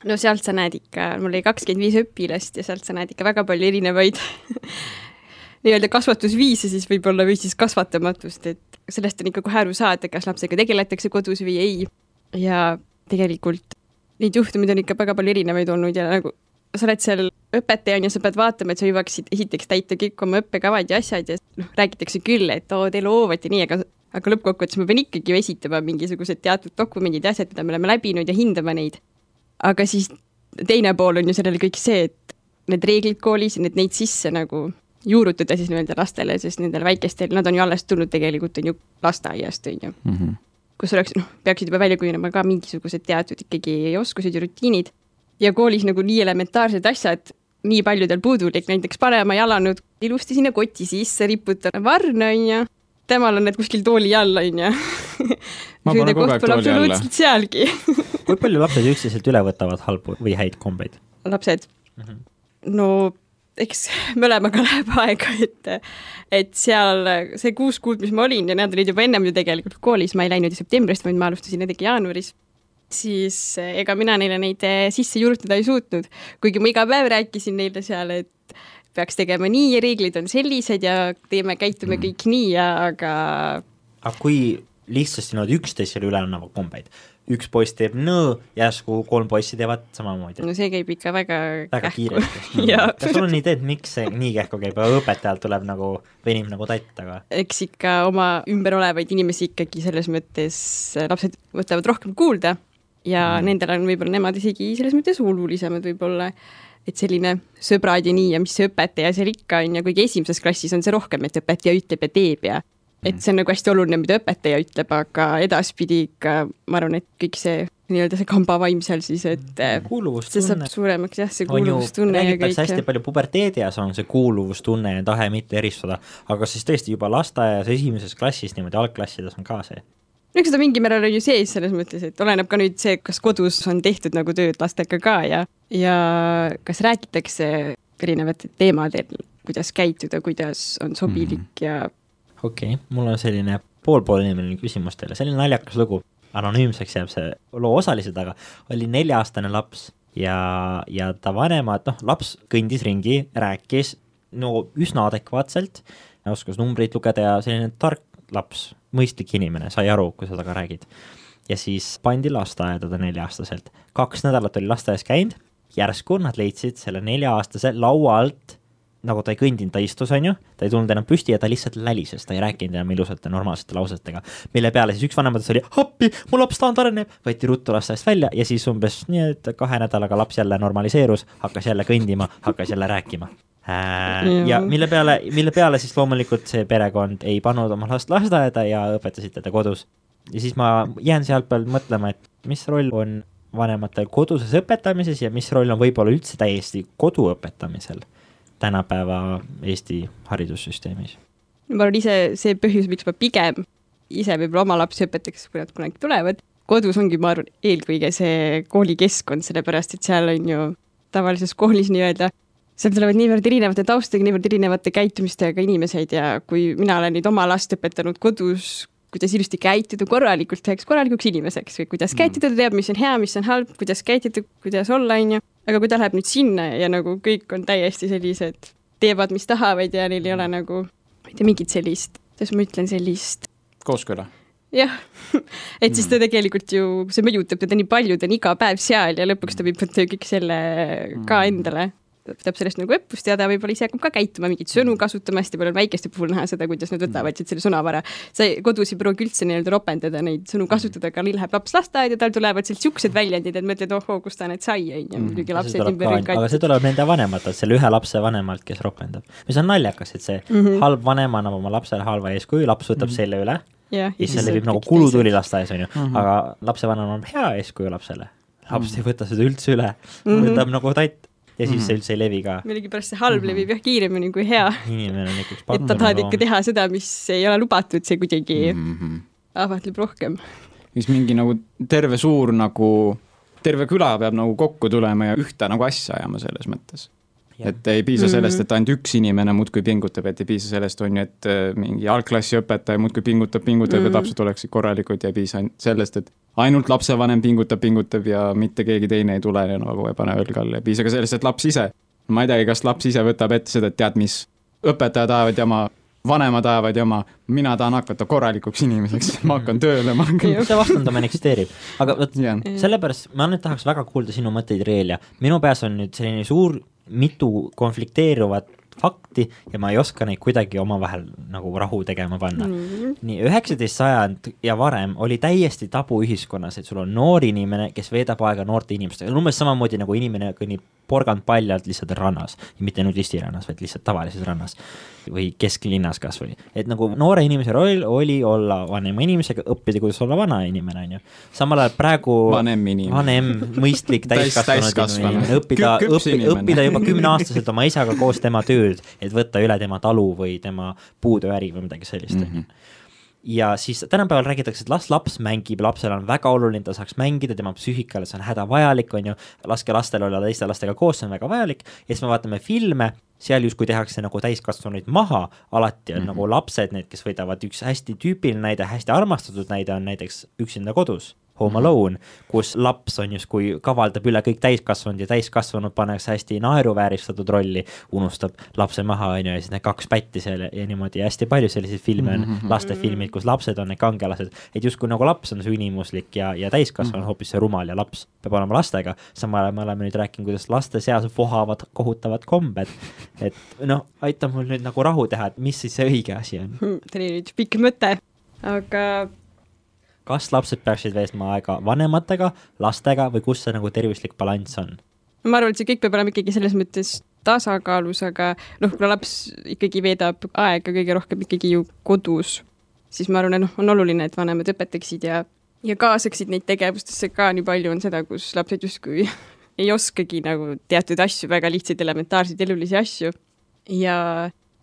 no sealt sa näed ikka, mul oli kakskümmend viis õpilast ja sealt sa näed ikka väga palju erinevaid nii-öelda kasvatusviise siis võib-olla või siis kasvatamatust, et sellest on ikka kohe aru saada, kas lapsega tegeletakse kodus või ei. ja tegelikult neid juhtumeid on ikka väga palju erinevaid olnud ja nagu sa oled seal õpetajana ja sa pead vaatama, et sa jõuaksid esiteks täita kõik oma õppekavad ja asjad ja noh, räägitakse küll, et oo, te loovate nii, aga aga lõppkokkuvõttes ma pean ikkagi ju esitama mingisugused teatud dokumendid ja asjad, mida me oleme läbinud ja hindama neid aga siis teine pool on ju sellele kõik see, et need reeglid koolis, need neid sisse nagu juurutada siis nii-öelda lastele, sest nendel väikestel, nad on ju alles tulnud tegelikult on ju lasteaiast, on ju mm. -hmm. kus oleks, noh, peaksid juba välja kujunema ka mingisugused teatud ikkagi oskused ja rutiinid. ja koolis nagu nii elementaarsed asjad, nii paljudel puudulik, näiteks pane oma jalanõud ilusti sinna koti sisse, riputa varna, on ju, temal on need kuskil tooli all, on ju. ma panen kogu aeg tooli alla. sealgi kui palju lapsed üksteiselt üle võtavad halbu või häid kombeid? lapsed mm? -hmm. no eks mõlemaga läheb aega, et, et seal see kuus kuud, mis ma olin ja nad olid juba ennem ju tegelikult koolis, ma ei läinud ju septembrist, vaid ma alustasin nendega jaanuaris, siis ega mina neile neid sisse juurutada ei suutnud, kuigi ma iga päev rääkisin neile seal, et peaks tegema nii ja reeglid on sellised ja teeme, käitume mm. kõik nii ja aga aga kui lihtsasti niimoodi üksteisele üle annavad kombeid, üks poiss teeb nõõ, järsku kolm poissi teevad samamoodi. no see käib ikka väga väga kiiresti kas sul on ideed, miks see nii kähku käib, õpetajal tuleb nagu, venib nagu tatt, aga? eks ikka oma ümber olevaid inimesi ikkagi selles mõttes lapsed võtavad rohkem kuulda ja mm. nendel on võib-olla nemad isegi selles mõttes olulisemad võib-olla, et selline sõbrad ja nii ja mis see õpetaja seal ikka on ja kuigi esimeses klassis on see rohkem, et õpetaja ütleb ja teeb ja et see on nagu hästi oluline, mida õpetaja ütleb, aga edaspidi ikka ma arvan, et kõik see nii-öelda see kambavaim seal siis, et see saab suuremaks jah, see kuuluvustunne ja kõik. hästi palju puberteedias on see kuuluvustunne ja tahe mitte eristuda, aga siis tõesti juba lasteaias esimeses klassis niimoodi algklassides on ka see no eks ta mingil määral on ju sees selles mõttes, et oleneb ka nüüd see, kas kodus on tehtud nagu tööd lastega ka ja, ja kas räägitakse erinevatel teemadel, kuidas käituda, kuidas on sobilik mm -hmm. ja okei okay,, mul on selline poolpoolnimeline küsimus teile, selline naljakas lugu, anonüümseks jääb see loo osalised, aga oli nelja-aastane laps ja, ja ta vanemad, noh, laps kõndis ringi, rääkis no üsna adekvaatselt, oskas numbreid lugeda ja selline tark laps, mõistlik inimene, sai aru, kui sa temaga räägid. ja siis pandi lasteaeda ta nelja-aastaselt, kaks nädalat oli lasteaias käinud, järsku nad leidsid selle nelja-aastase laua alt nagu ta ei kõndinud, ta istus, on ju, ta ei tulnud enam püsti ja ta lihtsalt lälises, ta ei rääkinud enam ilusate normaalsete lausetega. mille peale siis üks vanematest oli, appi, mu laps taand areneb, võeti ruttu lasteaiast välja ja siis umbes nii, et kahe nädalaga laps jälle normaliseerus, hakkas jälle kõndima, hakkas jälle rääkima äh,. ja mille peale, mille peale siis loomulikult see perekond ei pannud oma last lasteaeda ja õpetasid teda kodus. ja siis ma jään sealtpeal mõtlema, et mis roll on vanematel koduses õpetamises ja mis roll on võib-olla üldse täiesti kodu õpetamisel tänapäeva Eesti haridussüsteemis? ma arvan ise see põhjus, miks ma pigem ise võib-olla oma lapsi õpetaks, kui nad kunagi tulevad, kodus ongi, ma arvan, eelkõige see koolikeskkond, sellepärast et seal on ju tavalises koolis nii-öelda, seal tulevad niivõrd erinevate taustadega, niivõrd erinevate käitumistega inimesed ja kui mina olen nüüd oma last õpetanud kodus, kuidas ilusti käituda korralikult üheks korralikuks inimeseks või kuidas mm. käituda, ta teab, mis on hea, mis on halb, kuidas käituda, kuidas olla, on ju aga kui ta läheb nüüd sinna ja nagu kõik on täiesti sellised, teevad, mis tahavad ja neil ei ole nagu, ma ei tea, mingit sellist, kuidas ma ütlen, sellist kooskõla? jah et siis ta mm. tegelikult ju, see mõjutab teda nii palju, ta on iga päev seal ja lõpuks ta võib võtta kõik selle ka mm. endale võtab sellest nagu õppust ja ta võib-olla ise hakkab ka käituma, mingeid sõnu kasutama, hästi palju on väikeste puhul näha seda, kuidas nad võtavad siit selle sõnavara. sa kodus ei pruugi üldse nii-öelda ropendada neid sõnu kasutada, aga neil läheb laps lasteaeda, tal tulevad sealt siuksed väljendid, et mõtled, ohoo, kust ta need sai, on ju, mm. muidugi lapsed ümber kõik aga see tuleb nende vanematelt, selle ühe lapse vanemalt, kes ropendab. mis on naljakas, et see mm -hmm. halb vanem annab oma lapsele halva eeskuju, laps võtab mm -hmm. selle üle ja, ja siis see levib nagu kulutuli lasteaias, on ju, mhm. aga lapsevanem annab hea eeskuju lapsele. laps mm -hmm. ei võta seda üldse üle mm, -hmm. võtab nagu tatt ja siis mm -hmm. see üldse ei levi ka. millegipärast see halb mm -hmm. levib jah kiiremini kui hea. inimene on ikkagi et ta tahab ikka teha seda, mis ei ole lubatud, see kuidagi mm -hmm. ahvatleb rohkem. siis mingi nagu terve suur nagu, terve küla peab nagu kokku tulema ja ühte nagu asja ajama selles mõttes et ei piisa sellest, et ainult üks inimene muudkui pingutab, et ei piisa sellest, on ju, et äh, mingi algklassi õpetaja muudkui pingutab, pingutab mm -hmm. et lapsed oleksid korralikud ja ei piisa ainult sellest, et ainult lapsevanem pingutab, pingutab ja mitte keegi teine ei tule nagu ei pane õlga alla, ei piisa ka sellest, et laps ise. ma ei teagi, kas laps ise võtab ette seda, et tead mis, õpetajad ajavad jama, vanemad ajavad jama, mina tahan hakata korralikuks inimeseks, ma hakkan tööle, ma hakkan. see vastandamine eksisteerib, aga vot sellepärast ma nüüd tahaks väga kuulda sinu mõtteid, Reelja. minu peas on nüüd selline suur mitu konflikteeruvat fakti ja ma ei oska neid kuidagi omavahel nagu rahu tegema panna mm. -hmm. nii üheksateist sajand ja varem oli täiesti tabu ühiskonnas, et sul on noor inimene, kes veedab aega noorte inimestega, umbes samamoodi nagu inimene kõnnib porgand paljalt lihtsalt rannas ja mitte nudistirannas, vaid lihtsalt tavalises rannas või kesklinnas kasvõi. et nagu noore inimese roll oli olla vanema inimesega, õppida, kuidas olla vana inimene, on ju. samal ajal praegu vanem inimene, vanem, mõistlik, täiskasvanud inimene, õppida, õppida, õppida juba kümneaastaselt oma isaga koos tema tööd, et võtta üle tema talu või tema puutööäri või midagi sellist, on ju ja siis tänapäeval räägitakse, et las laps mängib, lapsel on väga oluline, ta saaks mängida, tema psüühikale see on hädavajalik, on ju, laske lastel olla teiste lastega koos, see on väga vajalik, ja siis me vaatame filme, seal justkui tehakse nagu täiskasvanuid maha, alati on mm -hmm. nagu lapsed need, kes võidavad, üks hästi tüüpiline näide, hästi armastatud näide on näiteks Üksinda kodus Home Alone, kus laps on justkui kavaldab üle kõik täiskasvanud ja täiskasvanud pannakse hästi naeruvääristatud rolli, unustab lapse maha, on ju, ja siis need kaks pätti seal ja niimoodi ja hästi palju selliseid filme on mm -hmm. lastefilmid, kus lapsed on need kangelased, et justkui nagu laps on sünnimuslik ja, ja täiskasvanu mm -hmm. hoopis see rumal ja laps peab olema lastega, samal ajal me oleme nüüd rääkinud, kuidas laste seas vohavad kohutavad kombed, et noh, aita mul nüüd nagu rahu teha, et mis siis see õige asi on? see oli nüüd pikk mõte, aga kas lapsed peaksid veetma aega vanematega, lastega või kus see nagu tervislik balanss on? ma arvan, et see kõik peab olema ikkagi selles mõttes tasakaalus, aga noh, kuna laps ikkagi veedab aega kõige rohkem ikkagi ju kodus, siis ma arvan, et noh, on oluline, et vanemad õpetaksid ja, ja kaasaksid neid tegevustesse ka, nii palju on seda, kus lapsed justkui ei oskagi nagu teatud asju, väga lihtsaid elementaarseid elulisi asju. Ja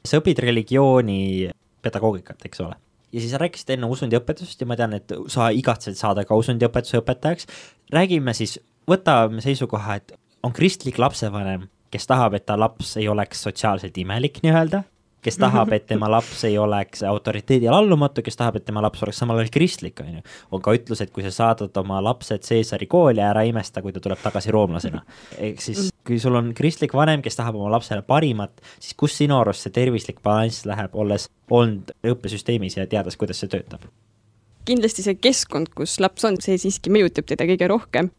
sa õpid religiooni pedagoogikat, eks ole ja siis sa rääkisid enne usundiõpetusest ja ma tean, et sa igatsed saada ka usundiõpetuse õpetajaks. räägime siis, võtame seisukoha, et on kristlik lapsevanem kes tahab, et ta laps ei oleks sotsiaalselt imelik nii-öelda, kes tahab, et tema laps ei oleks autoriteedile allumatu, kes tahab, et tema laps oleks samal ajal kristlik, on ju. on ka ütlus, et kui sa saadad oma lapse Caesari kooli, ära imesta, kui ta tuleb tagasi roomlasena. ehk siis, kui sul on kristlik vanem, kes tahab oma lapsele parimat, siis kus sinu arust see tervislik balanss läheb, olles olnud õppesüsteemis ja teades, kuidas see töötab? kindlasti see keskkond, kus laps on, see siiski mõjutab teda kõige rohkem.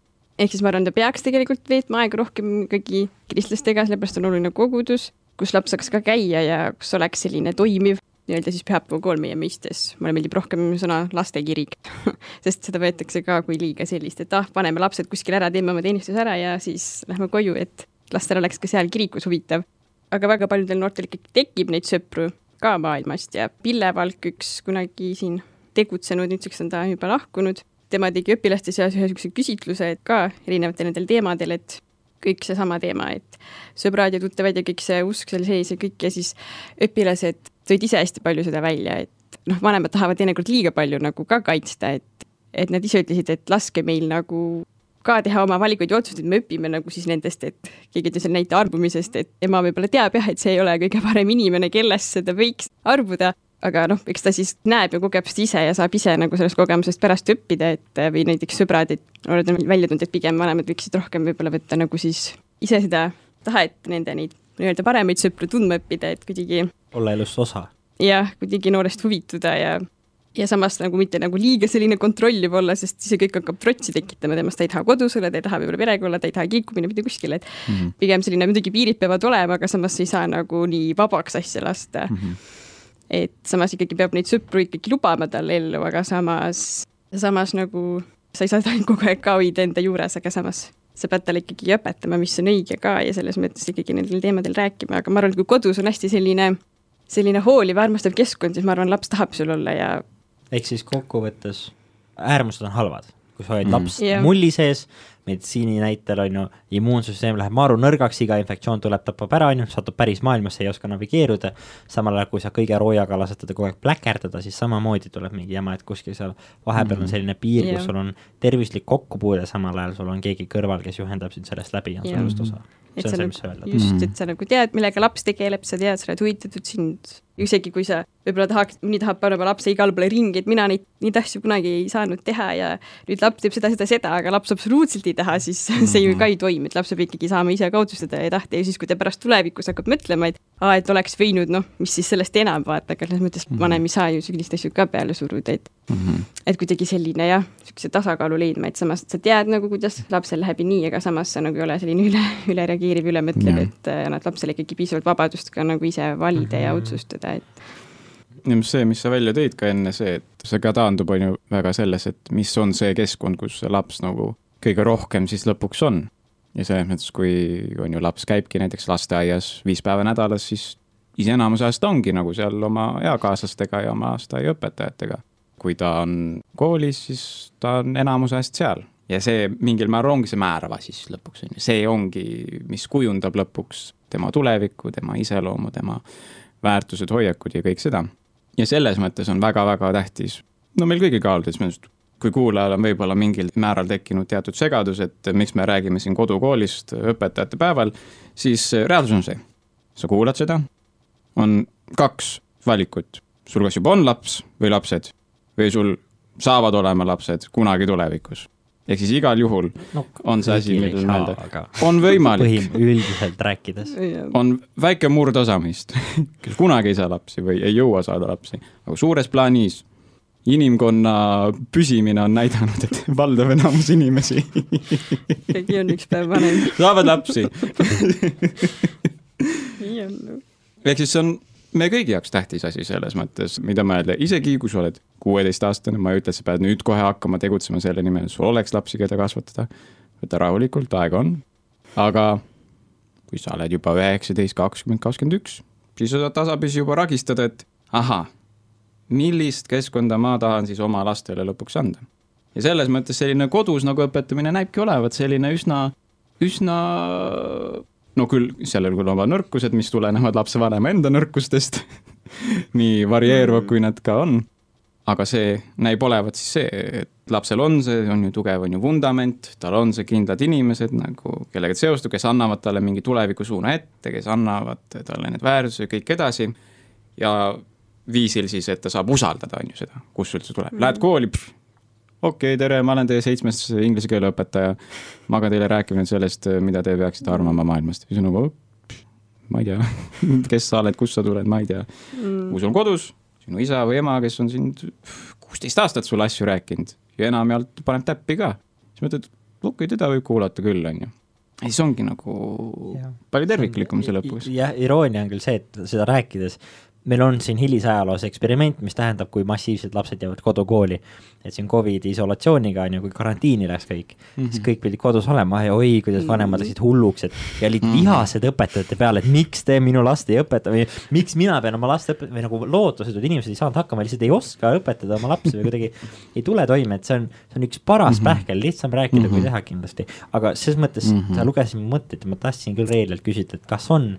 ehk siis ma arvan, ta peaks tegelikult veetma aega rohkem ikkagi kristlastega, sellepärast on oluline kogudus, kus laps saaks ka käia ja kus oleks selline toimiv nii-öelda siis pühapäevakool meie mõistes, mulle meeldib rohkem sõna lastekirik sest seda võetakse ka kui liiga sellist, et ah, paneme lapsed kuskile ära, teeme oma teenistuse ära ja siis lähme koju, et lastel oleks ka seal kirikus huvitav. aga väga paljudel noortel ikkagi tekib neid sõpru ka maailmast ja Pille Valk, üks kunagi siin tegutsenud, nüüdseks on ta juba lahkunud. tema tegi õpilaste seas ühe niisuguse küsitluse, ka erinevatel nendel teemadel, et kõik seesama teema, et sõbrad ja tuttavad ja kõik see usk seal sees ja kõik ja siis õpilased tõid ise hästi palju seda välja, et noh, vanemad tahavad teinekord liiga palju nagu ka kaitsta, et, et nad ise ütlesid, et laske meil nagu ka teha oma valikuid ja otsuseid, me õpime nagu siis nendest, et keegi ütles näite arbumisest, et ema võib-olla teab jah, et see ei ole kõige parem inimene, kellest seda võiks arbuda, aga noh, eks ta siis näeb ja kogeb seda ise ja saab ise nagu sellest kogemusest pärast õppida, et või näiteks sõbrad, et oled välja tulnud, et pigem vanemad võiksid rohkem võib-olla võtta nagu siis ise seda tahet nende neid nii-öelda paremaid sõpru tundma õppida, et kuidagi olla elust osa. jah, kuidagi noorest huvituda ja ja samas nagu mitte nagu liiga selline kontrolliv olla, sest see kõik hakkab trotsi tekitama temast, ta ei taha kodus olla, ta ei taha võib-olla perega olla, ta ei taha kilku minna mitte kuskile, et mm -hmm. pigem selline muidugi piirid peavad olema, aga samas ei saa nagu nii vabaks asja lasta mm. -hmm et samas ikkagi peab neid sõpru ikkagi lubama talle ellu, aga samas, samas nagu sa ei saa ta kogu aeg ka hoida enda juures, aga samas sa pead talle ikkagi õpetama, mis on õige ka ja selles mõttes ikkagi nendel teemadel rääkima, aga ma arvan, et kui kodus on hästi selline, selline hooliv armastav keskkond, siis ma arvan, laps tahab sul olla ja ehk siis kokkuvõttes äärmused on halvad, kui sa hoiad mm. lapst yeah. mulli sees, meditsiini näitel on ju, immuunsüsteem läheb maru nõrgaks, iga infektsioon tuleb, tapab ära, on ju, satub päris maailmasse, ei oska navigeeruda, samal ajal kui sa kõige roojaga lased teda kogu aeg pläkerdada, siis samamoodi tuleb mingi jama, et kuskil seal vahepeal mm -hmm. on selline piir yeah., kus sul on tervislik kokkupuude, samal ajal sul on keegi kõrval, kes juhendab sind sellest läbi on yeah. sellest osa. see on see, mis sa tahad. just, et sa nagu tead, millega laps tegeleb, sa tead, sa oled huvitatud sind, isegi kui sa võib-olla tahaks, mõni tahab panna oma lapse igale poole ringi, et mina neid, neid asju kunagi ei saanud teha ja nüüd laps teeb seda, seda, seda, aga laps absoluutselt ei taha, siis see ju ka ei toimi, et laps peab ikkagi saama ise ka otsustada ja tahta ja siis, kui ta pärast tulevikus hakkab mõtlema, et aa, et oleks võinud, noh, mis siis sellest enam vaata, aga selles mõttes mhm. vanem ei saa ju selliseid asju ka peale suruda, et mm -hmm. et kuidagi selline jah, niisuguse tasakaalu leidma, et samas sa tead nagu, kuidas lapsel läheb ja nii, aga samas sa nagu ei ole selline üle, ülereageeriv, ülemõtlev, et annad lapsele ikkagi piisavalt vabadust ka nagu ise valida mm -hmm. ja mhm. Otsustada, et see, mis sa välja tõid ka enne, see, et see ka taandub, on ju, väga selles, et mis on see keskkond, kus see laps nagu kõige rohkem siis lõpuks on. ja selles mõttes, kui on ju laps käibki näiteks lasteaias viis päeva nädalas, siis ise enamuse ajast ongi nagu seal oma eakaaslastega ja oma lasteaiaõpetajatega. kui ta on koolis, siis ta on enamuse ajast seal ja see mingil määral ongi see määrava siis lõpuks on ju, see ongi, mis kujundab lõpuks tema tulevikku, tema iseloomu, tema väärtused, hoiakud ja kõik seda. ja selles mõttes on väga-väga tähtis, no meil kõigil kaaludes, kui kuulajal on võib-olla mingil määral tekkinud teatud segadus, et miks me räägime siin kodukoolist õpetajate päeval, siis reaalsus on see, sa kuulad seda, on kaks valikut, sul kas juba on laps või lapsed või sul saavad olema lapsed kunagi tulevikus. Ehk siis igal juhul no, on see asi, millele mõelda. on võimalik. üldiselt rääkides. on väike murdosa meist, kes kunagi ei saa lapsi või ei jõua saada lapsi, aga suures plaanis inimkonna püsimine on näidanud, et valdav enamus inimesi keegi on üks päev vanem. saavad lapsi nii on. ehk siis see on meie kõigi jaoks tähtis asi selles mõttes, mida mõelda, isegi kui sa oled kuueteistaastane, ma ei ütle, et sa pead nüüd kohe hakkama tegutsema selle nimel, sul oleks lapsi, keda kasvatada. võta rahulikult, aega on. aga kui sa oled juba üheksateist, kakskümmend, kakskümmend üks, siis sa saad tasapisi juba ragistada, et ahah millist keskkonda ma tahan siis oma lastele lõpuks anda. ja selles mõttes selline kodus nagu õpetamine näibki olevat selline üsna, üsna no küll, sellel küll oma nõrkused, mis tulenevad lapsevanema enda nõrkustest nii varieeruvad, kui nad ka on. aga see näib olevat siis see, et lapsel on see, on ju tugev, on ju vundament, tal on see kindlad inimesed nagu, kellega ta seostub, kes annavad talle mingi tulevikusuuna ette, kes annavad talle need väärtused ja kõik edasi. ja viisil siis, et ta saab usaldada, on ju seda, kust üldse tuleb mm, lähed kooli, okei okay,, tere, ma olen teie seitsmes inglise keele õpetaja. ma hakkan teile rääkima nüüd sellest, mida te peaksite arvama maailmast. siis on nagu, ma ei tea kes sa oled, kust sa tuled, ma ei tea mm.. kui sul on kodus sinu isa või ema, kes on sind kuusteist aastat sulle asju rääkinud ja enamjaolt paneb täppi ka. siis mõtled, okei okay,, teda võib kuulata küll, on ju. ja siis ongi nagu ja. palju terviklikum see lõpuks. jah, iroonia on küll see, et seda rääkides meil on siin hilisajaloos eksperiment, mis tähendab, kui massiivselt lapsed jäävad kodukooli. et siin Covidi isolatsiooniga on ju, kui karantiini läks kõik mm, -hmm. siis kõik pidid kodus olema ja oi, kuidas vanemad läksid hulluks, et ja olid -hmm. vihased õpetajate peale, et miks te minu last ei õpeta või miks mina pean oma last õpetama või nagu lootusetud inimesed ei saanud hakkama, lihtsalt ei oska õpetada oma lapsi või kuidagi ei tule toime, et see on, see on üks paras mm -hmm. pähkel, lihtsam rääkida mm -hmm. kui mhm. teha kindlasti. aga selles mõttes mm -hmm. sa lugesid mu mõtteid ja ma tahtsin küll Reelelt küsida, et kas on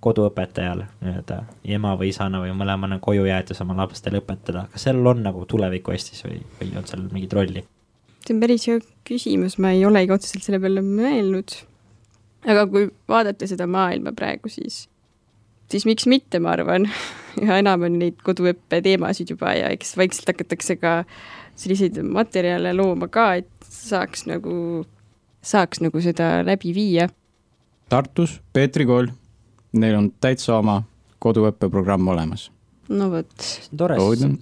koduõpetajal nii-öelda ema või isana või mõlemana koju jäetes oma lastele õpetada, kas sellel on nagu tulevikku Eestis või, või on seal mingit rolli? see on päris hea küsimus, ma ei olegi otseselt selle peale mõelnud. aga kui vaadata seda maailma praegu, siis, siis miks mitte, ma arvan üha enam on neid koduõppe teemasid juba ja eks vaikselt hakatakse ka selliseid materjale looma ka, et saaks nagu, saaks nagu seda läbi viia. Tartus Peetri kool neil on täitsa oma koduõppeprogramm olemas no vot. tore.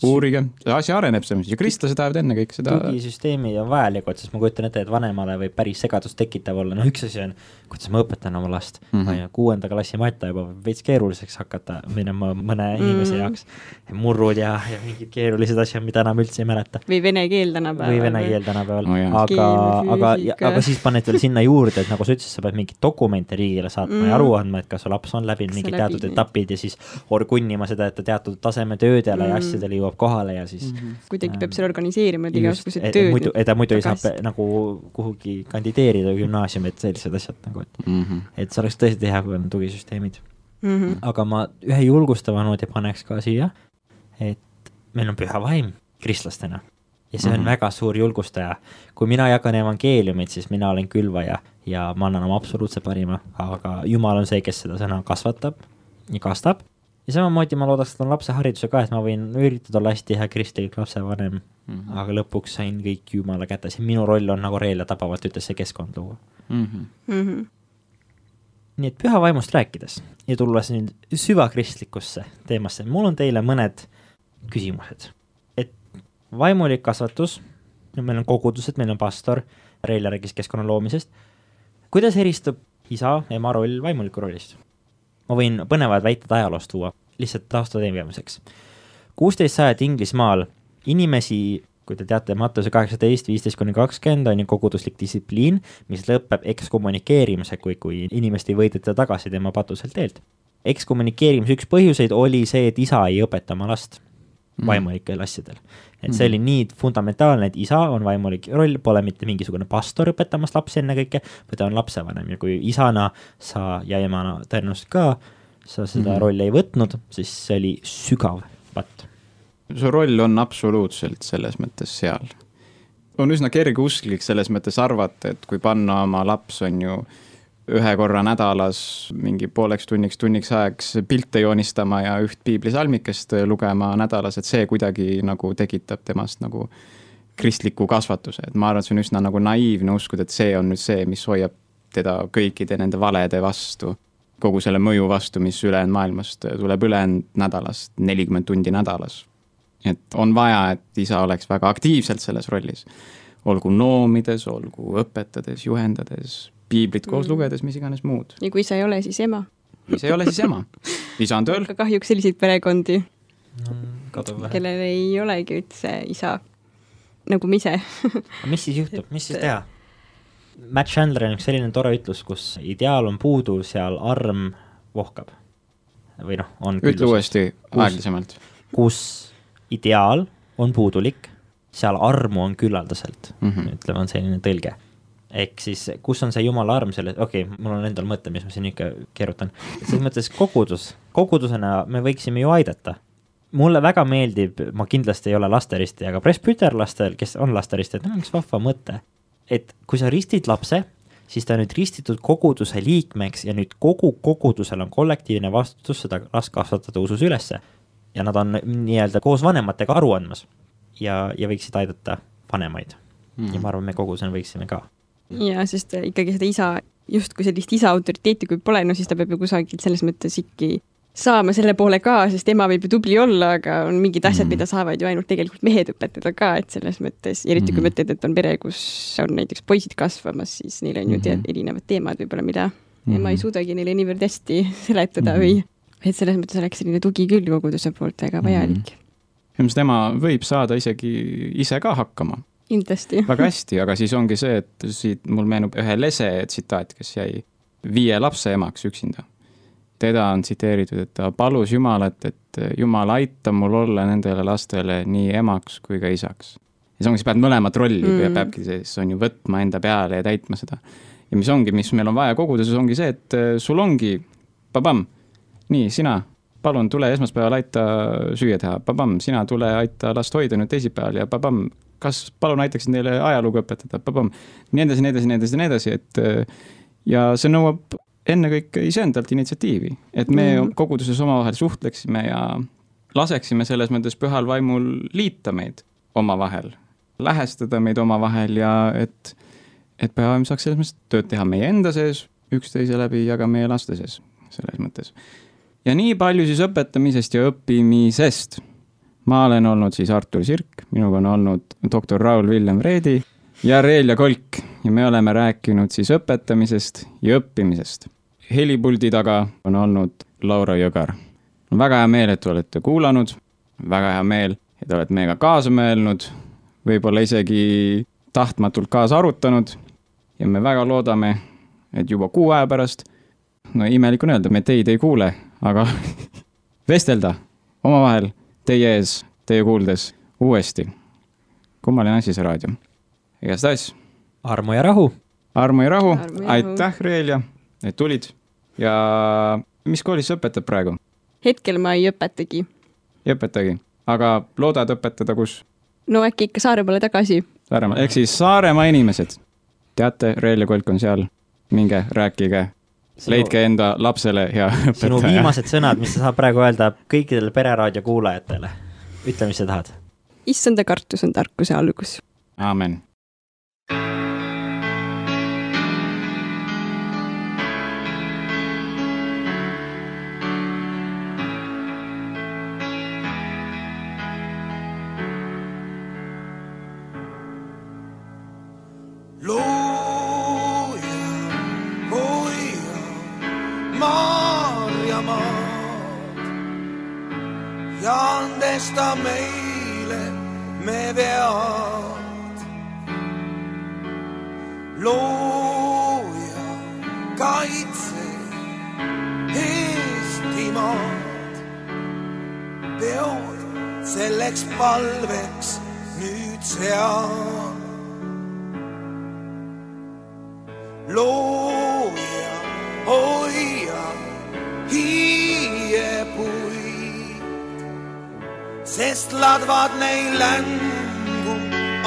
uurige, asi areneb selles mõttes ja kristlased ajavad enne kõik seda. tugisüsteemid on vajalikud, sest ma kujutan ette, et vanemale võib päris segadust tekitav olla, noh, üks asi on, kuidas ma õpetan oma last mm, -hmm. tea, kuuenda klassi matta juba veits keeruliseks hakata minema mõne inimese mm -hmm. jaoks. murrud ja, ja mingid keerulised asjad, mida enam üldse ei mäleta. või vene keel tänapäeval. või vene keel tänapäeval oh,, aga, aga, aga siis paned veel sinna juurde, et nagu sa ütlesid, sa pead mingeid dokumente riigile saatma mm -hmm. ja aru andma, et kas su laps on läbinud mingid teatud etapid ja siis orgunnima seda, et ta teatud tasemetöödele mm. ja asjadele jõuab kohale ja siis mm. -hmm. kuidagi ähm, peab seal organiseerima need igasugused tööd. muidu, et ta muidu ei saa nagu kuhugi kandideerida gümnaasiumi, et sellised asjad nagu, et mm, -hmm. et see oleks tõesti hea, kui on tugisüsteemid mm. -hmm. aga ma ühe julgustava noodi paneks ka siia, et meil on püha vaim kristlastena ja see on mm -hmm. väga suur julgustaja. kui mina jagan evangeeliumit, siis mina olen külvaja ja ma annan oma absoluutse parima, aga Jumal on see, kes seda sõna kasvatab ja kastab ja samamoodi ma loodaks seda lapse hariduse ka, et ma võin üritada olla hästi hea kristlik lapsevanem mm, -hmm. aga lõpuks sain kõik jumala kätes ja minu roll on, nagu Reelja tabavalt ütles, see keskkond luua mm. -hmm. Mm -hmm. nii et püha vaimust rääkides ja tulles nüüd süvakristlikusse teemasse, mul on teile mõned küsimused. et vaimulik kasvatus, meil on kogudused, meil on pastor, Reelja rääkis keskkonna loomisest, kuidas eristub isa, ema roll vaimuliku rollist? ma võin põnevad väited ajaloost tuua, lihtsalt tausta tegemiseks. kuusteist sajand Inglismaal inimesi, kui te teate, Mattuse kaheksateist, viisteist kuni kakskümmend on ju koguduslik distsipliin, mis lõpeb ekskommunikeerimisega, kui, kui inimest ei võideta tagasi tema patuselt teelt. ekskommunikeerimise üks põhjuseid oli see, et isa ei õpeta oma last mm. vaimulikel asjadel et see oli nii fundamentaalne, et isa on vaimulik roll, pole mitte mingisugune pastor õpetamas lapsi ennekõike, vaid ta on lapsevanem ja kui isana sa ja emana tõenäoliselt ka sa seda mm -hmm. rolli ei võtnud, siis see oli sügav patt. Su roll on absoluutselt selles mõttes seal. on üsna kergeusklik selles mõttes arvata, et kui panna oma laps, on ju ühe korra nädalas mingi pooleks tunniks, tunniks ajaks pilte joonistama ja üht piiblisalmikest lugema nädalas, et see kuidagi nagu tekitab temast nagu kristliku kasvatuse, et ma arvan, et see on üsna nagu naiivne uskuda, et see on nüüd see, mis hoiab teda kõikide nende valede vastu, kogu selle mõju vastu, mis ülejäänud maailmast tuleb ülejäänud nädalast, nelikümmend tundi nädalas. Et on vaja, et isa oleks väga aktiivselt selles rollis, olgu noomides, olgu õpetades, juhendades piiblit koos mm. lugedes, mis iganes muud. ja kui sa ei ole, siis ema. kui sa ei ole, siis ema. isa on tööl. aga kahjuks selliseid perekondi mm,, kellel ei olegi üldse isa, nagu ma ise mis siis juhtub, mis siis teha? Matt Chandleril on üks selline tore ütlus, kus ideaal on puudu, seal arm vohkab. või noh, on ütle uuesti aeglasemalt. kus ideaal on puudulik, seal armu on küllaldaselt mm, -hmm. ütleme, on selline tõlge ehk siis, kus on see jumala arm selle, okei okay,, mul on endal mõte, mis ma siin ikka keerutan. selles mõttes kogudus, kogudusena me võiksime ju aidata mulle väga meeldib, ma kindlasti ei ole lasteristi, aga presbüterlastel, kes on lasteristed, neil on üks vahva mõte. et kui sa ristid lapse, siis ta on nüüd ristitud koguduse liikmeks ja nüüd kogu kogudusel on kollektiivne vastutus seda last kasvatada usus ülesse. Ja nad on nii-öelda koos vanematega aru andmas ja, ja võiksid aidata vanemaid mm.. ja ma arvan, me kogudusena võiksime ka. ja, sest ikkagi seda isa, justkui sellist isa autoriteeti kui pole, no siis ta peab ju kusagilt selles mõttes ikkagi saama selle poole ka, sest ema võib ju tubli olla, aga on mingid asjad mm, -hmm. mida saavad ju ainult tegelikult mehed õpetada ka, et selles mõttes, eriti kui Mhm. mõtled, et on pere, kus on näiteks poisid kasvamas, siis neil on ju tead Mhm. erinevad teemad võib-olla, mida mm. -hmm. ema ei suudagi neile niivõrd hästi seletada mm -hmm. või et selles mõttes oleks selline tugi küll koguduse poolt väga vajalik mm. -hmm. ilmselt tema võib saada isegi ise ka hakkama kindlasti. väga hästi, aga siis ongi see, et siit mul meenub ühe lese tsitaat, kes jäi viie lapse emaks üksinda. teda on tsiteeritud, et ta palus Jumalat, et Jumal, aita mul olla nendele lastele nii emaks kui ka isaks. ja see ongi, sa pead mõlemat rolli mm., Mm. peabki siis on ju võtma enda peale ja täitma seda. ja mis ongi, mis meil on vaja koguduses, ongi see, et sul ongi, pabam, nii, sina, palun tule esmaspäeval aita süüa teha, pabam, sina tule aita last hoida nüüd teisipäeval ja pabam, kas palun aitaksid neile ajalugu õpetada, pabam, nii edasi, nii edasi, nii edasi, nii edasi, et eh, ja see nõuab ennekõike iseendalt initsiatiivi, et me mm. koguduses omavahel suhtleksime ja laseksime selles mõttes pühal vaimul liita meid omavahel, lähestada meid omavahel ja et, et püha vaim saaks selles mõttes tööd teha meie enda sees, üksteise läbi ja ka meie laste sees, selles mõttes. Ja nii palju siis õpetamisest ja õppimisest. Ma olen olnud siis Artur Sirk, minuga on olnud doktor Raul Villem Reedi ja Reelja Kolk. Ja me oleme rääkinud siis õpetamisest ja õppimisest. helipuldi taga on olnud Laura Jõgar. on väga hea meel, et te olete kuulanud, väga hea meel, et olete meiega kaasa mõelnud, võib-olla isegi tahtmatult kaasa arutanud. Ja me väga loodame, et juba kuu aja pärast, no imelik on öelda, me teid ei kuule, aga vestelda omavahel teie ees, teie kuuldes uuesti. kummaline asi see raadio. igastahes. armu ja rahu. armu ja rahu, Armu ja rahu. aitäh, Reelja, et tulid ja mis koolis sa õpetad praegu? hetkel ma ei õpetagi. ei õpetagi, aga loodad õpetada kus? no äkki ikka Saaremaale tagasi. Saaremaal, ehk siis Saaremaa inimesed. teate, Reelja Kolk on seal, minge rääkige, leidke enda lapsele hea sinu õpetaja. viimased sõnad, mis sa saad praegu öelda kõikidele Pereraadio kuulajatele. ütle, mis sa tahad. issanda kartus on tarkuse algus. aamen. Andesta meile me vead. looja, kaitse Eestimaad, peod selleks palveks nüüd sean looja, hoia hiiepuid, sest ladvad neil längu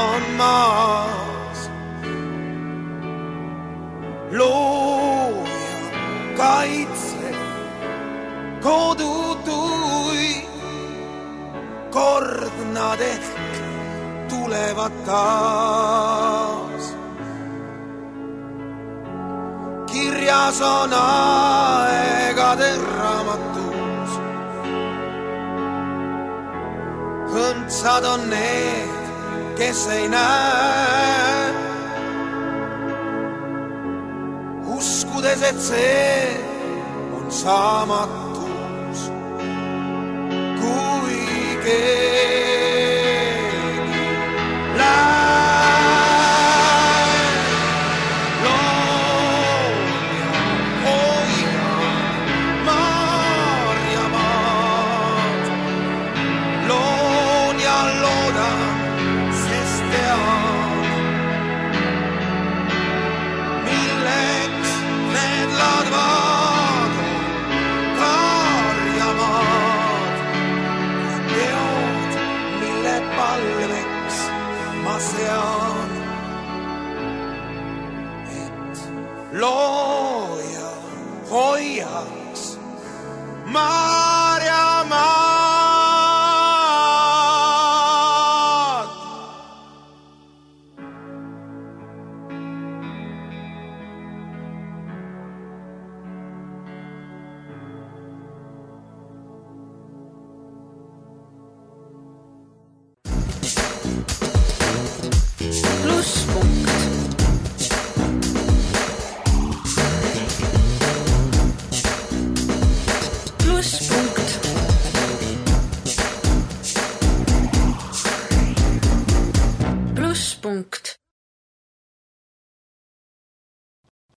on maas. looja, kaitse kodutuid, kord nad ehk tulevad taas kirjas on aegade raamatus. Õndsad on need, kes ei näe. uskudes, et see on saamatus, kui keegi